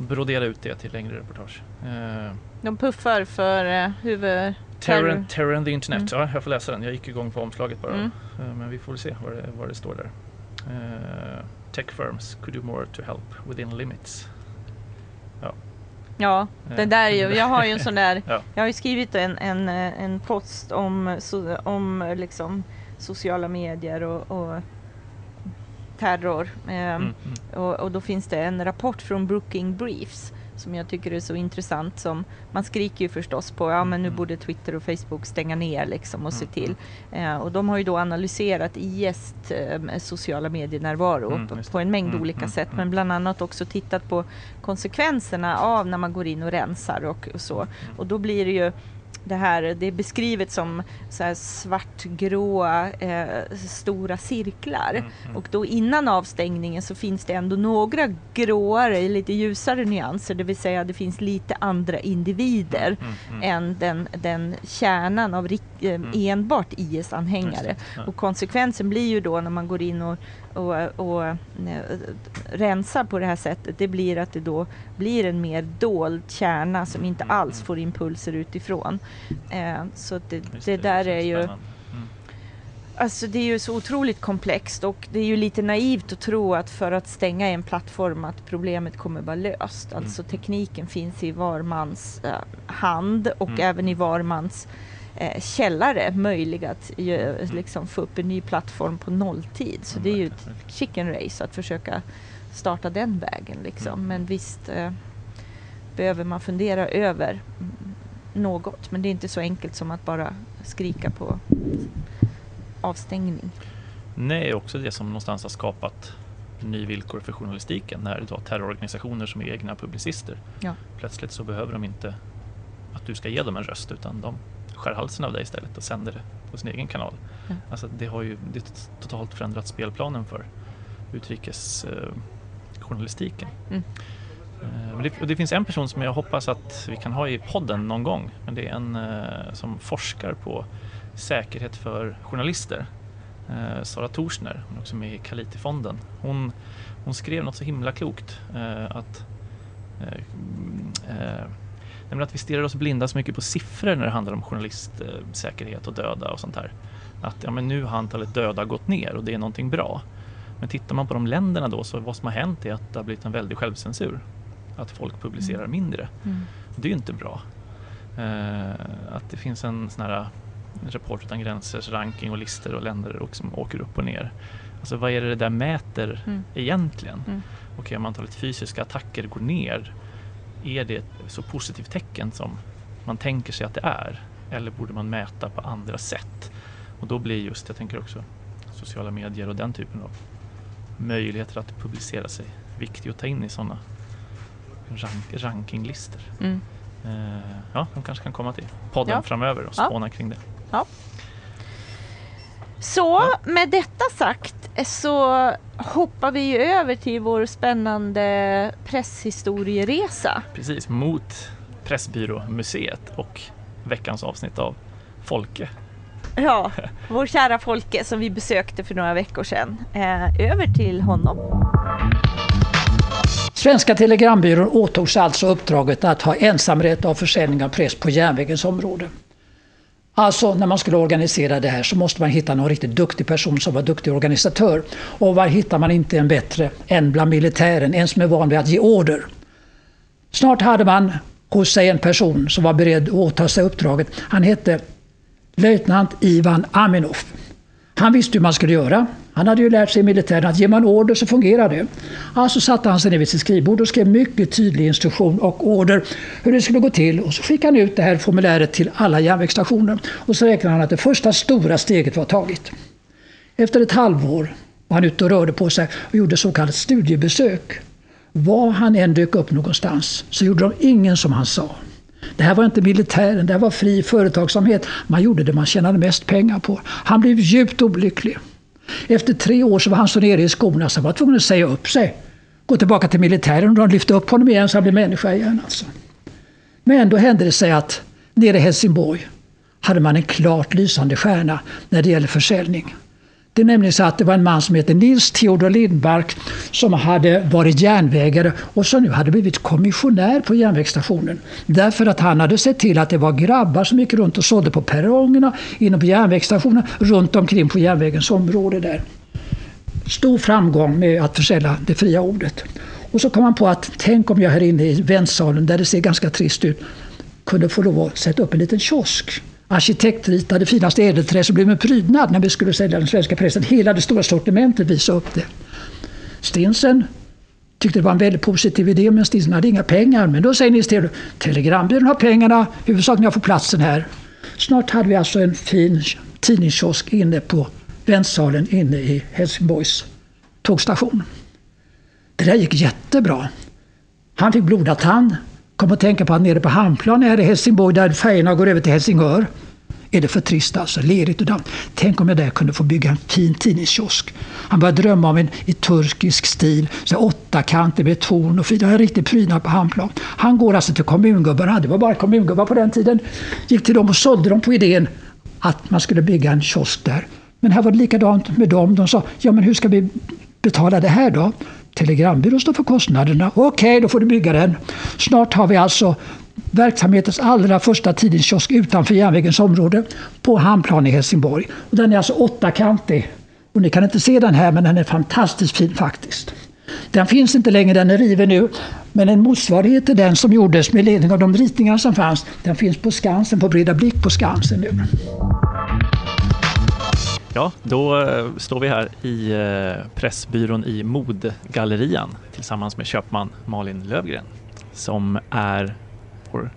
brodera ut det till längre reportage. Eh, De puffar för uh, huvud... Terror, Terror and the Internet, Mm. ja jag får läsa den. Jag gick igång på omslaget bara. Mm. Eh, Men vi får väl se vad det, vad det står där. Eh, tech firms could do more to help within limits. Ja, Eh, det där är ju, jag har ju en sån där, Ja. jag har ju skrivit en, en, eh, en post om, om liksom sociala medier och, och terror. Mm, mm. och, och då finns det en rapport från Brooking Briefs som jag tycker är så intressant. Som, man skriker ju förstås på ja men nu Mm. borde Twitter och Facebook stänga ner liksom och se Mm, till. Eh, och de har ju då analyserat IS eh, sociala medienärvaro Mm, på, en mängd Mm, olika mm, sätt. mm. Men bland annat också tittat på konsekvenserna av när man går in och rensar och, och så. Mm. Och då blir det ju det här, det är beskrivet som så svartgråa eh, stora cirklar. Mm, mm. Och då innan avstängningen så finns det ändå några gråare, lite ljusare nyanser, det vill säga det finns lite andra individer Mm, mm. än den, den kärnan av Mm. Enbart Just IS-anhängare. det, ja. Och konsekvensen blir ju då när man går in och, och, och eh, rensar på det här sättet, det blir att det då blir en mer dold kärna som inte Mm, alls mm. får impulser utifrån. Eh, så det, det där är ju. Mm. Alltså det är ju så otroligt komplext och det är ju lite naivt att tro att för att stänga en plattform att problemet kommer vara löst. Mm. Alltså tekniken finns i var mans eh, hand och Mm. även i var mans eh, källare möjlig att ju, liksom få upp en ny plattform på nolltid. Så Mm, det är ju ett verkligen. chicken race att försöka starta den vägen liksom. Mm. Men visst eh, behöver man fundera över mm, något. Men det är inte så enkelt som att bara skrika på avstängning. Nej, också det som någonstans har skapat ny villkor för journalistiken när du har terrororganisationer som är egna publicister. Ja. Plötsligt så behöver de inte att du ska ge dem en röst utan de skär halsen av dig istället och sänder det på sin egen kanal. Ja. Alltså det har ju det totalt förändrat spelplanen för utrikesjournalistiken. Eh. Mm. Eh, det, det finns en person som jag hoppas att vi kan ha i podden någon gång. Men det är en eh, som forskar på säkerhet för journalister. Eh, Sara Torsner, hon är också med i Kalitifonden. Hon, hon skrev något så himla klokt. Eh, att, eh, mm, nämligen att vi stirrar oss blinda så mycket på siffror när det handlar om journalistsäkerhet och döda och sånt här. Att ja, men nu har antalet döda gått ner och det är någonting bra. Men tittar man på de länderna då så vad som har hänt är att det har blivit en väldig självcensur. Att folk publicerar Mm. mindre. Mm. Det är ju inte bra. Eh, att det finns en sån här Report utan gränsers ranking och listor och länder och som åker upp och ner. Alltså vad är det det där mäter Mm. egentligen? Mm. Okej, om antalet fysiska attacker går ner, är det ett så positivt tecken som man tänker sig att det är? Eller borde man mäta på andra sätt? Och då blir just, jag tänker också sociala medier och den typen av möjligheter att publicera sig viktig att ta in i sådana rank, rankinglistor. Mm. Eh, ja, de kanske kan komma till podden Ja. framöver och Ja. spåna kring det. Så Ja. med detta sagt så hoppar vi över till vår spännande presshistorieresa. Precis, mot Pressbyråmuseet och veckans avsnitt av Folke. Ja, vår kära Folke som vi besökte för några veckor sedan. Eh, över till honom. Svenska Telegrambyrån åtog sig alltså uppdraget att ha ensamrätt av försäljning av press på järnvägens område. Alltså när man skulle organisera det här så måste man hitta någon riktigt duktig person som var duktig organisatör. Och var hittar man inte en bättre än bland militären, en som är van vid att ge order. Snart hade man hos sig en person som var beredd att åta sig uppdraget. Han hette löjtnant Ivan Aminov. Han visste hur man skulle göra. Han hade ju lärt sig i militären att ger man order så fungerar det. Alltså satte han sig ner vid sitt skrivbord och skrev mycket tydlig instruktion och order hur det skulle gå till. Och så skickade han ut det här formuläret till alla järnvägsstationer. Och så räknade han att det första stora steget var taget. Efter ett halvår var han ute och rörde på sig och gjorde så kallat studiebesök. Var han än dök upp någonstans så gjorde de ingen som han sa. Det här var inte militären, det här var fri företagsamhet. Man gjorde det man tjänade mest pengar på. Han blev djupt olycklig. Efter tre år så var han så nere i skorna så han var tvungen att säga upp sig. Gå tillbaka till militären och de lyfte upp honom igen så han blev människa igen. Alltså. Men då hände det sig att nere i Helsingborg hade man en klart lysande stjärna när det gäller försäljning. Det är nämligen så att det var en man som heter Nils Theodor Lindmark som hade varit järnvägare och som nu hade blivit kommissionär på järnvägsstationen. Därför att han hade sett till att det var grabbar som gick runt och sålde på perrongerna, inne på järnvägsstationen, runt omkring på järnvägens område där. Stor framgång med att försälja det fria ordet. Och så kom han på att tänk om jag här inne i väntsalen, där det ser ganska trist ut, kunde få lov att sätta upp en liten kiosk arkitektritade finaste ädelträ som blev en prydnad när vi skulle sälja den svenska pressen. Hela det stora sortimentet visade upp det. Stinsen tyckte det var en väldigt positiv idé men Stinsen hade inga pengar. Men då säger Nils Theodor, Telegrambyrån har pengarna, huvudsaken jag får platsen här. Snart hade vi alltså en fin tidningskiosk inne på väntsalen inne i Helsingborgs tågstation. Det där gick jättebra. Han fick blodad tand, kom att tänka på att nere på Hamnplan här i Helsingborg där färjorna går över till Helsingör är det för trist alltså, lerigt och damm. Tänk om jag där kunde få bygga en fin tidningskiosk. Han började drömma om en i turkisk stil, så åtta kanter med torn och fyra, en riktig prydnad på Hamnplan. Han går alltså till kommungubbarna, det var bara kommungubbar på den tiden, gick till dem och sålde dem på idén att man skulle bygga en kiosk där. Men här var det likadant med dem. De sa, ja men hur ska vi betala det här då? Telegrambyrån står för kostnaderna. Okej, okay, då får du bygga den. Snart har vi alltså verksamhetens allra första tidningskiosk utanför järnvägens område på Hamnplan i Helsingborg. Och den är alltså åttakantig. Och ni kan inte se den här, men den är fantastiskt fin faktiskt. Den finns inte längre, den är riven nu. Men en motsvarighet till den som gjordes med ledning av de ritningar som fanns, den finns på Skansen, på Breda Blick på Skansen nu. Ja, då eh, står vi här i eh, Pressbyrån i Modgallerian tillsammans med köpman Malin Lövgren som är vår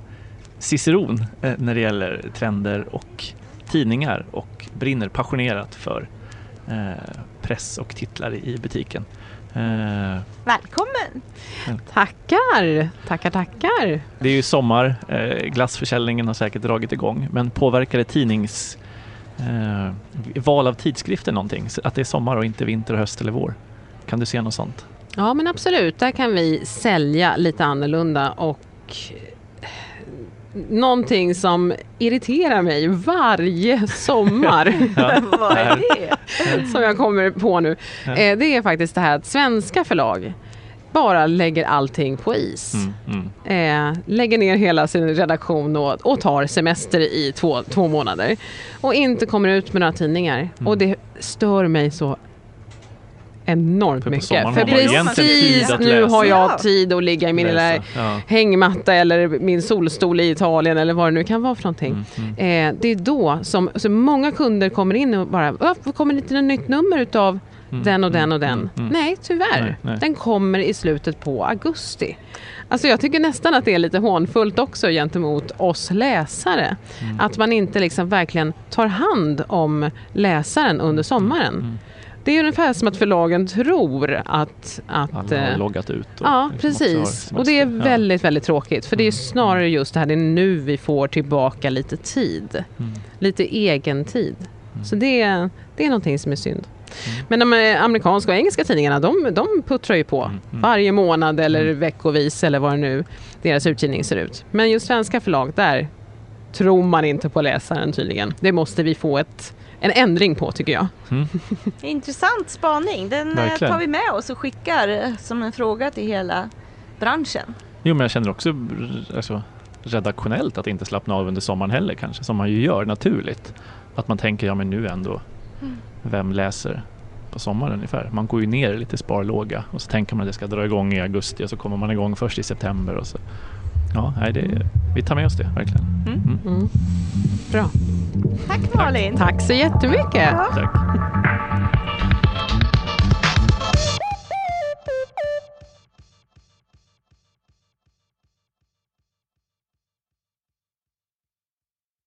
ciceron eh, när det gäller trender och tidningar och brinner passionerat för press och titlar i butiken. Välkommen! Tackar, tackar, tackar. Det är ju sommar, glassförsäljningen har säkert dragit igång, men påverkar det tidnings eh, val av tidskrifter någonting? Att det är sommar och inte vinter, höst eller vår? Kan du se något sånt? Ja men absolut, där kan vi sälja lite annorlunda och eh, någonting som irriterar mig varje sommar. Vad är det? som jag kommer på nu. Eh, det är faktiskt det här att svenska förlag bara lägger allting på is. Mm, mm. Eh, lägger ner hela sin redaktion och, och, tar semester i två, två månader. Och inte kommer ut med några tidningar. Mm. Och det stör mig så enormt för mycket. För precis nu har jag tid att ligga i min lilla ja. hängmatta eller min solstol i Italien eller vad det nu kan vara för någonting. Mm, mm. Eh, det är då som så många kunder kommer in och bara, kommer det inte något nytt nummer utav Mm. den och den och den. Mm. mm. Nej, tyvärr. Nej, nej. Den kommer i slutet på augusti. Alltså jag tycker nästan att det är lite hånfullt också gentemot oss läsare. Mm. Att man inte liksom verkligen tar hand om läsaren under sommaren. Mm. Det är ungefär som att förlagen tror att... att Alla har eh, loggat ut. Och ja, precis. Och det är väldigt, väldigt tråkigt. För det är snarare just det här, det är nu vi får tillbaka lite tid. Mm. Lite egen tid. Så det, det är någonting som är synd. Mm. Men de eh, amerikanska och engelska tidningarna de, de puttrar ju på mm. mm. varje månad eller mm. veckovis eller vad det nu deras utgivning ser ut. Men just svenska förlag, där tror man inte på läsaren tydligen. Det måste vi få ett, en ändring på tycker jag. Mm. Intressant spaning. Den eh, Verkligen. tar vi med oss och skickar eh, som en fråga till hela branschen. Jo men jag känner också alltså, redaktionellt att inte slappna av under sommaren heller kanske, som man ju gör naturligt. Att man tänker, ja men nu ändå mm vem läser på sommaren ungefär. Man går ju ner lite sparlåga och så tänker man att det ska dra igång i augusti och så kommer man igång först i september. Och så. Ja, nej, det, vi tar med oss det verkligen. Mm. Mm. Mm. Bra. Tack Malin. Tack, Tack så jättemycket. Ja. Tack.